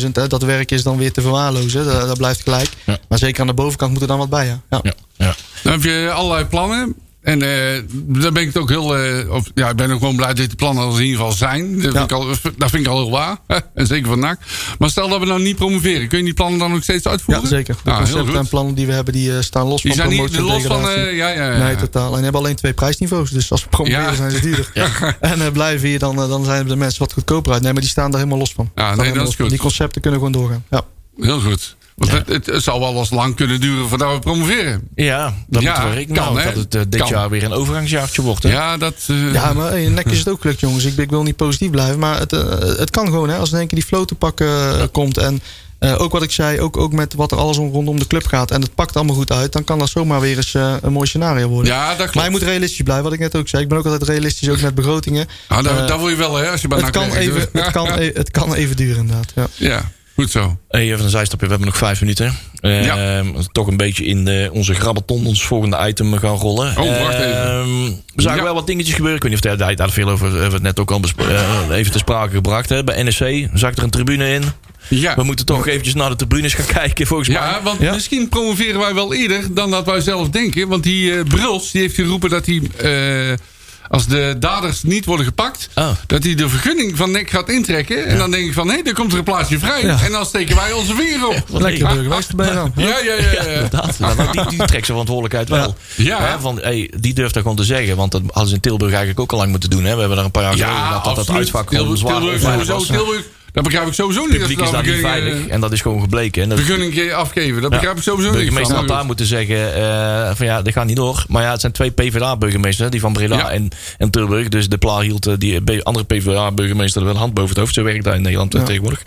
18.000, hè, dat werk is dan weer te verwaarlozen. Dat, dat blijft gelijk. Ja. Maar zeker aan de bovenkant moet er dan wat bij. Ja, ja. Dan heb je allerlei plannen. En eh daar ben ik het ook heel. eh, of, ja, ik ben ook gewoon blij dat die plannen in ieder geval zijn. Dat, Ja. vind, ik al, dat vind ik al heel waar. en zeker van NAC. Maar stel dat we nou niet promoveren. Kun je die plannen dan nog steeds uitvoeren? Ja, zeker. De Ah, concepten en plannen die we hebben, die eh, staan los Die van zijn niet promotie en los van. ja, ja, ja. Nee, totaal. En hebben alleen twee prijsniveaus. Dus als we promoveren Ja. zijn ze duurder. En eh, blijven hier, dan, dan zijn de mensen wat goedkoper uit. Nee, maar die staan daar helemaal los van. Ja, Staan nee, dat is goed. Die concepten kunnen gewoon doorgaan. Ja. Heel goed. Want het, het, het zal wel eens lang kunnen duren voordat we promoveren. Ja, dat Ja, moeten we rekenen hè? dat het eh, dit Kan. jaar weer een overgangsjaartje wordt. Hè? Ja, dat. eh, Ja, maar in nek is het ook gelukt, jongens. Ik, ik wil niet positief blijven. Maar het, eh, het kan gewoon, hè. Als in één keer die flow te pakken eh, komt. En eh, ook wat ik zei, ook, ook met wat er alles om- rondom de club gaat. En het pakt allemaal goed uit. Dan kan dat zomaar weer eens eh, een mooi scenario worden. ja, dat klopt. Maar je moet realistisch blijven, wat ik net ook zei. Ik ben ook altijd realistisch, ook met begrotingen. Ah, dat, eh, dat wil je wel, hè? Als je bij Het kan, even, het, kan, e- het kan even duren, inderdaad. Ja. Goed zo. Hey, even een zijstapje, we hebben nog vijf minuten. Eh, Ja. Toch een beetje in de, onze grabbeton, ons volgende item gaan rollen. Oh, wacht even. Ehm, we zagen Ja. wel wat dingetjes gebeuren. Ik weet niet of jij daar veel over hebben we het net ook al eh, even te sprake gebracht. Hè. Bij NEC zag er een tribune in. Ja. We moeten toch eventjes naar de tribunes gaan kijken, volgens mij. Ja, want Ja. misschien promoveren wij wel eerder dan dat wij zelf denken. Want die eh Bruls die heeft geroepen dat hij eh, als de daders niet worden gepakt, Oh. dat hij de vergunning van NEC gaat intrekken. En dan denk ik van, hé, er komt er een plaatsje vrij. Ja. En dan steken wij onze vinger op. Lekker burgemeester ben je dan. Ja, ja, ja. ja, Inderdaad. Nou, die, die trekt zijn verantwoordelijkheid wel. Ja. Hè, van, hey, die durft dat gewoon te zeggen. Want dat hadden ze in Tilburg eigenlijk ook al lang moeten doen. Hè. We hebben daar een paar jaar geleden dat dat absoluut. uitvak gewoon Tilburg, zwaar Tilburg, onveilig sowieso, was. Tilburg, dat begrijp ik sowieso niet. Het publiek is dat daar niet veilig. vergunning, En dat is gewoon gebleken. En dat, eh, vergunning afgeven. Dat begrijp ik sowieso de niet. burgemeester had daar moeten zeggen eh, van ja, dit gaat niet door. Maar ja, het zijn twee PvdA-burgemeesters, die van Breda Ja. en, en Tilburg. Dus de Pla hield eh, die andere PvdA-burgemeester wel een hand boven het hoofd. Zo werkt dat in Nederland eh, tegenwoordig.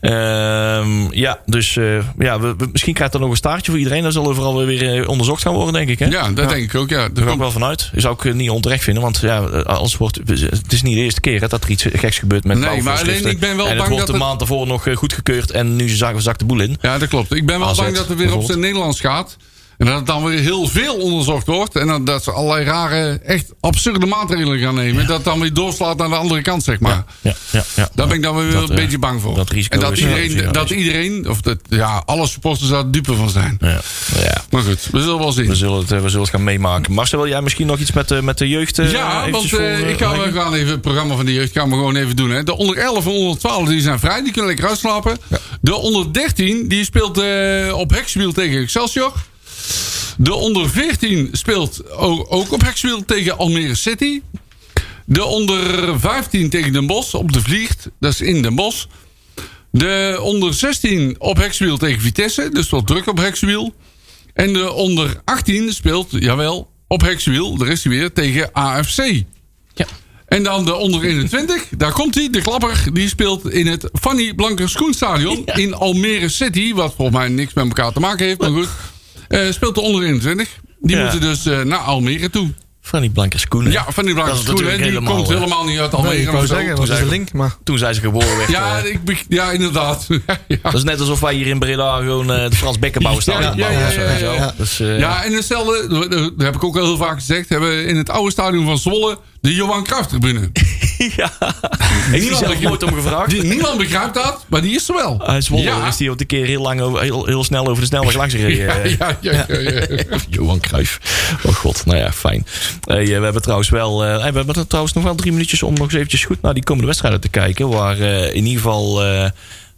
Ehm, ja, dus eh, ja, we, we- misschien krijgt er nog een staartje voor iedereen. Dat zal overal weer eh, onderzocht gaan worden, denk ik. Hè? Ja, dat denk ik ook. Ja. Daar ga ik wel vanuit. Dat zou ik eh, niet onterecht vinden. Want ja, eh, als wordt, het is niet de eerste keer hè, dat er iets geks gebeurt met Nee, maar alleen ik ben wel bang wordt de het- maand ervoor nog eh, goedgekeurd. En nu zagen we zakt de boel in. Ja, dat klopt. Ik ben wel AZ, bang dat het weer op zijn Nederlands gaat. En dat het dan weer heel veel onderzocht wordt. En dat ze allerlei rare, echt absurde maatregelen gaan nemen. Dat het dan weer doorslaat naar de andere kant, zeg maar. Ja, ja, ja. Daar ben ik dan weer Dat, een eh, beetje bang voor. dat risico en dat is- iedereen, ja, dat iedereen of dat, ja, alle supporters daar dupe van zijn. Ja, ja. Maar goed, we zullen wel zien. We zullen, het, eh, we zullen het gaan meemaken. Marcel, wil jij misschien nog iets met, de met de jeugd? eh, Ja, want eh, voor, eh, ik ga, we gaan even het programma van de jeugd gaan we gewoon even doen. Hè. De onder 11 en onder 12 die zijn vrij, die kunnen lekker uitslapen. De onder 13 die speelt eh, op Hexwiel tegen Excelsior. De onder 14 speelt ook op Hexwiel tegen Almere City. De onder 15 tegen Den Bosch op de Vliegt, dat is in Den Bosch. De onder 16 op Hexwiel tegen Vitesse, dus wat druk op Hexwiel. En de onder 18 speelt, jawel, op Hexwiel, daar is hij weer, tegen AFC. Ja. En dan de onder 21, daar komt hij, de klapper. Die speelt in het Fanny Blankers Schoenstadion in Almere City. Wat volgens mij niks met elkaar te maken heeft, maar goed. Eh, speelt de onder 21. Die Ja. moeten dus eh, naar Almere toe. Van die blanke schoenen. Ja, Fanny Dat Blankers is Schoen, hè, natuurlijk die helemaal, komt helemaal niet uit Nee, Almere. ik wou of zo. zeggen, dat is de link. Maar Toen zij ze geboren werd. Ja, eh, ik, ja, inderdaad. ja. dat is net alsof wij hier in Breda gewoon eh de Frans Bekkenbouwer staan. Ja, ja, ja, ja, ja, ja. Dus, eh, Ja, en hetzelfde, dat heb ik ook al heel vaak gezegd, hebben we in het oude stadion van Zwolle de Johan Cruijff tribune. ja. Heeft hij zelf nooit om gevraagd? Die, niemand begrijpt dat, maar die is er wel. Uit Zwolle Ja. is hij ook een keer heel, lang over, heel, heel snel over de snelweg langs gereden. Ja, eh. ja, ja, ja, ja. Johan Cruijff. Oh god, nou ja, fijn. Hey, eh, we hebben trouwens wel, eh, we hebben er trouwens nog wel drie minuutjes om nog eens eventjes goed naar die komende wedstrijden te kijken. Waar eh, in ieder geval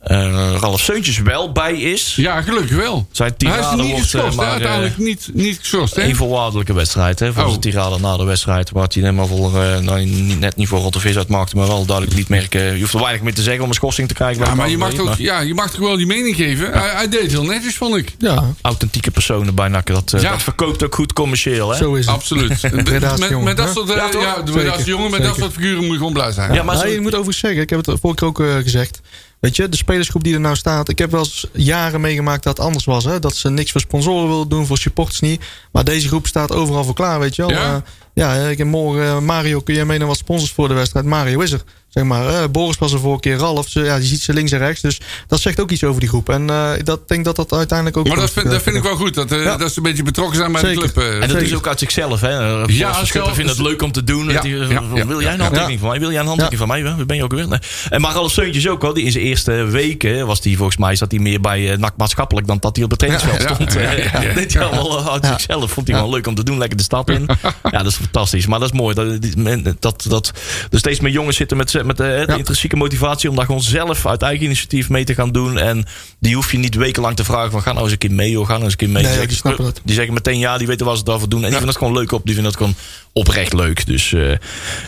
eh eh, Ralf Seuntjes wel bij is. Ja, gelukkig wel. Zijn Hij is niet wordt eh, geschorst, hè, maar uiteindelijk niet, niet geschorst. Hè? een voorwaardelijke wedstrijd. Hè, voor Oh. zijn tirade na de wedstrijd. Waar hij helemaal voor, eh, nou, niet, net niet voor rotte vis uitmaakte. Maar wel duidelijk niet merken. Je hoeft er weinig meer te zeggen om een schorsing te krijgen. Ja, maar je mag, ja, je mag toch wel die mening geven. Hij, hij deed het heel netjes, vond ik. ja, authentieke personen bij NAC. Dat, eh, Ja. dat verkoopt ook goed commercieel. Hè? zo is het. Absoluut. Met, jongen, met dat soort, eh, Ja, jongen, met dat soort figuren moet je gewoon blij zijn. Ja, maar je moet overigens zeggen, ik heb het vorige keer ook eh, gezegd. Weet je, de spelersgroep die er nou staat. Ik heb wel eens jaren meegemaakt dat het anders was. Hè? Dat ze niks voor sponsoren wilden doen, voor supporters niet. Maar deze groep staat overal voor klaar, weet je wel. Ja? Eh, ja, ik heb morgen eh, Mario, kun jij mee naar wat sponsors voor de wedstrijd? Mario is er. Zeg maar, eh, Boris was er vorige keer, Ralf. Ze, ja, die ziet ze links en rechts. Dus dat zegt ook iets over die groep. En eh, ik dat, denk dat dat uiteindelijk ook... Maar dat vind, eh, dat vind ik wel goed. Dat, eh, Ja. dat ze een beetje betrokken zijn bij Zeker. de club. eh. En dat Zeker. is ook uit zichzelf. Hè? Ja, Ja, zelf- vinden het leuk om te doen. Ja, Dat die- ja, van, ja, wil jij een ja. handtekening van mij? Wil jij een handtekening van mij? Waar ben je ook weer? Nee. En maar Ralf Seuntjes ook al. Die in zijn eerste weken was die volgens mij zat hij meer bij uh, NAC maatschappelijk dan dat hij op het trainingsveld stond. ja, Eh, ja, ja. Deed hij allemaal uit zichzelf. Vond hij wel leuk om te doen. Lekker de stad in. Ja, dat is fantastisch. Maar dat is mooi. Dat, men- dat, dat er steeds meer jongens zitten met, met eh, de Ja. intrinsieke motivatie om daar gewoon zelf uit eigen initiatief mee te gaan doen. En die hoef je niet wekenlang te vragen van ga nou eens een keer mee of ga nou eens een keer mee. Nee, Die die zeggen, het. die zeggen meteen ja, die weten wat ze daarvoor doen. En die vinden het gewoon leuk op. Die vinden het gewoon oprecht leuk. Dus eh, in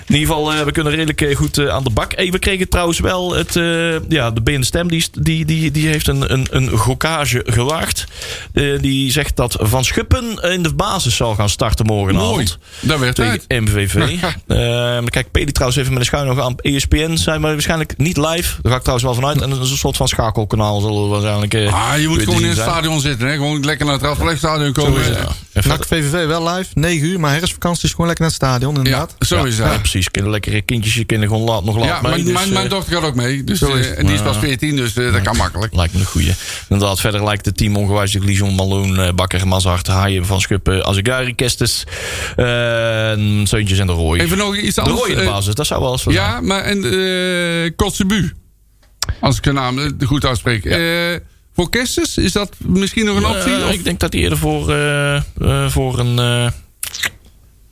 ieder geval, eh, we kunnen redelijk eh, goed aan de bak. Hey, we kregen trouwens wel het, ja, de BN Stem, die, die, die, die heeft een, een, een gokage gewaagd. Die zegt dat Van Schuppen in de basis zal gaan starten Mooi. morgenavond. Daar werd Tegen uit. MVV. Kijk Peli trouwens even met een schuin nog aan. ESPN zijn we waarschijnlijk niet live. Daar ga ik trouwens wel vanuit. En dat is een soort van schakelkanaal. Zullen we waarschijnlijk. Ah, je moet gewoon in het stadion zitten. Hè? Gewoon lekker naar het Radverlegstadion komen. Ja, NAC VVV wel live, 9 uur. Maar herfstvakantie is gewoon lekker naar het stadion, inderdaad. zo is Ja, het. precies. Kunnen lekkere kindjes, je kunnen gewoon laat, nog laat Ja, mee. mijn, dus, mijn, mijn eh, dochter gaat ook mee. Dus, eh, en die is pas 14, dus eh, dat kan makkelijk. Lijkt me een goeie. Inderdaad, verder lijkt het team ongewijzigd Lijon, Malone, eh, Bakker, Mazart, Haaien, Van Schuppen, Azegari, Kestes, eh, Seuntjes en de Rooi. Even nog iets de anders. Rooi in de basis, dat zou wel eens. Ja, maar en eh Kotzebu. Als ik de naam goed uitspreek. Eh, voor is dat misschien nog een optie? Eh, Of- ik denk dat hij eerder voor, eh, eh, voor een...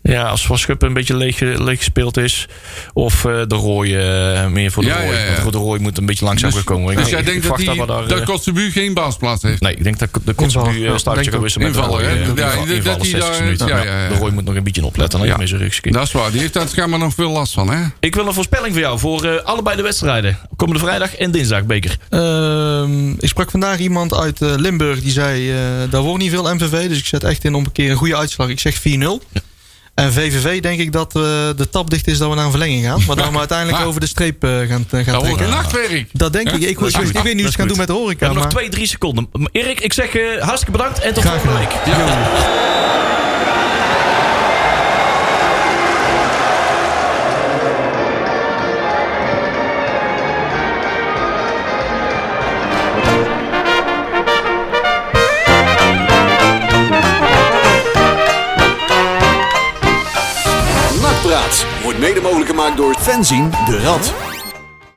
Ja, als Van Schuppen een beetje leeg, leeg gespeeld is. Of eh, de Roy eh, meer voor de Ja, Roy. ja, ja. Want de Roy moet een beetje langzaam Dus, komen. Ik- dus jij denkt dat, die, daar, dat eh, Kotzebu geen basisplaats heeft? Nee, ik denk dat de startje denk gaat wisselen met de Invallen, eh, Ja, invallen- dat die 60 daar- minuten. ja, Ja, ja, ja. De Roy moet nog een beetje opletten. Dan Ja. met zijn. Dat is waar. Die heeft daar schijnbaar nog veel last van, hè? Ik wil een voorspelling voor jou voor eh, allebei de wedstrijden. Komende vrijdag en dinsdag beker. Ehm, ik sprak vandaag iemand uit eh, Limburg die zei: eh daar wordt niet veel MVV. Dus ik zet echt in om een keer een goede uitslag. Ik zeg 4-0. En VVV denk ik dat eh, de tap dicht is dat we naar een verlenging gaan. Maar dan we uiteindelijk Ah. over de streep eh, gaan, gaan Dat trekken. een nachtwerk. Dat denk ik. Ik, weet niet hoe ze gaan doen met de We horeca. hebben nog twee, drie seconden. Erik, ik zeg eh, hartstikke bedankt en tot graag volgende week. Wordt mede mogelijk gemaakt door Fenzin de Rad.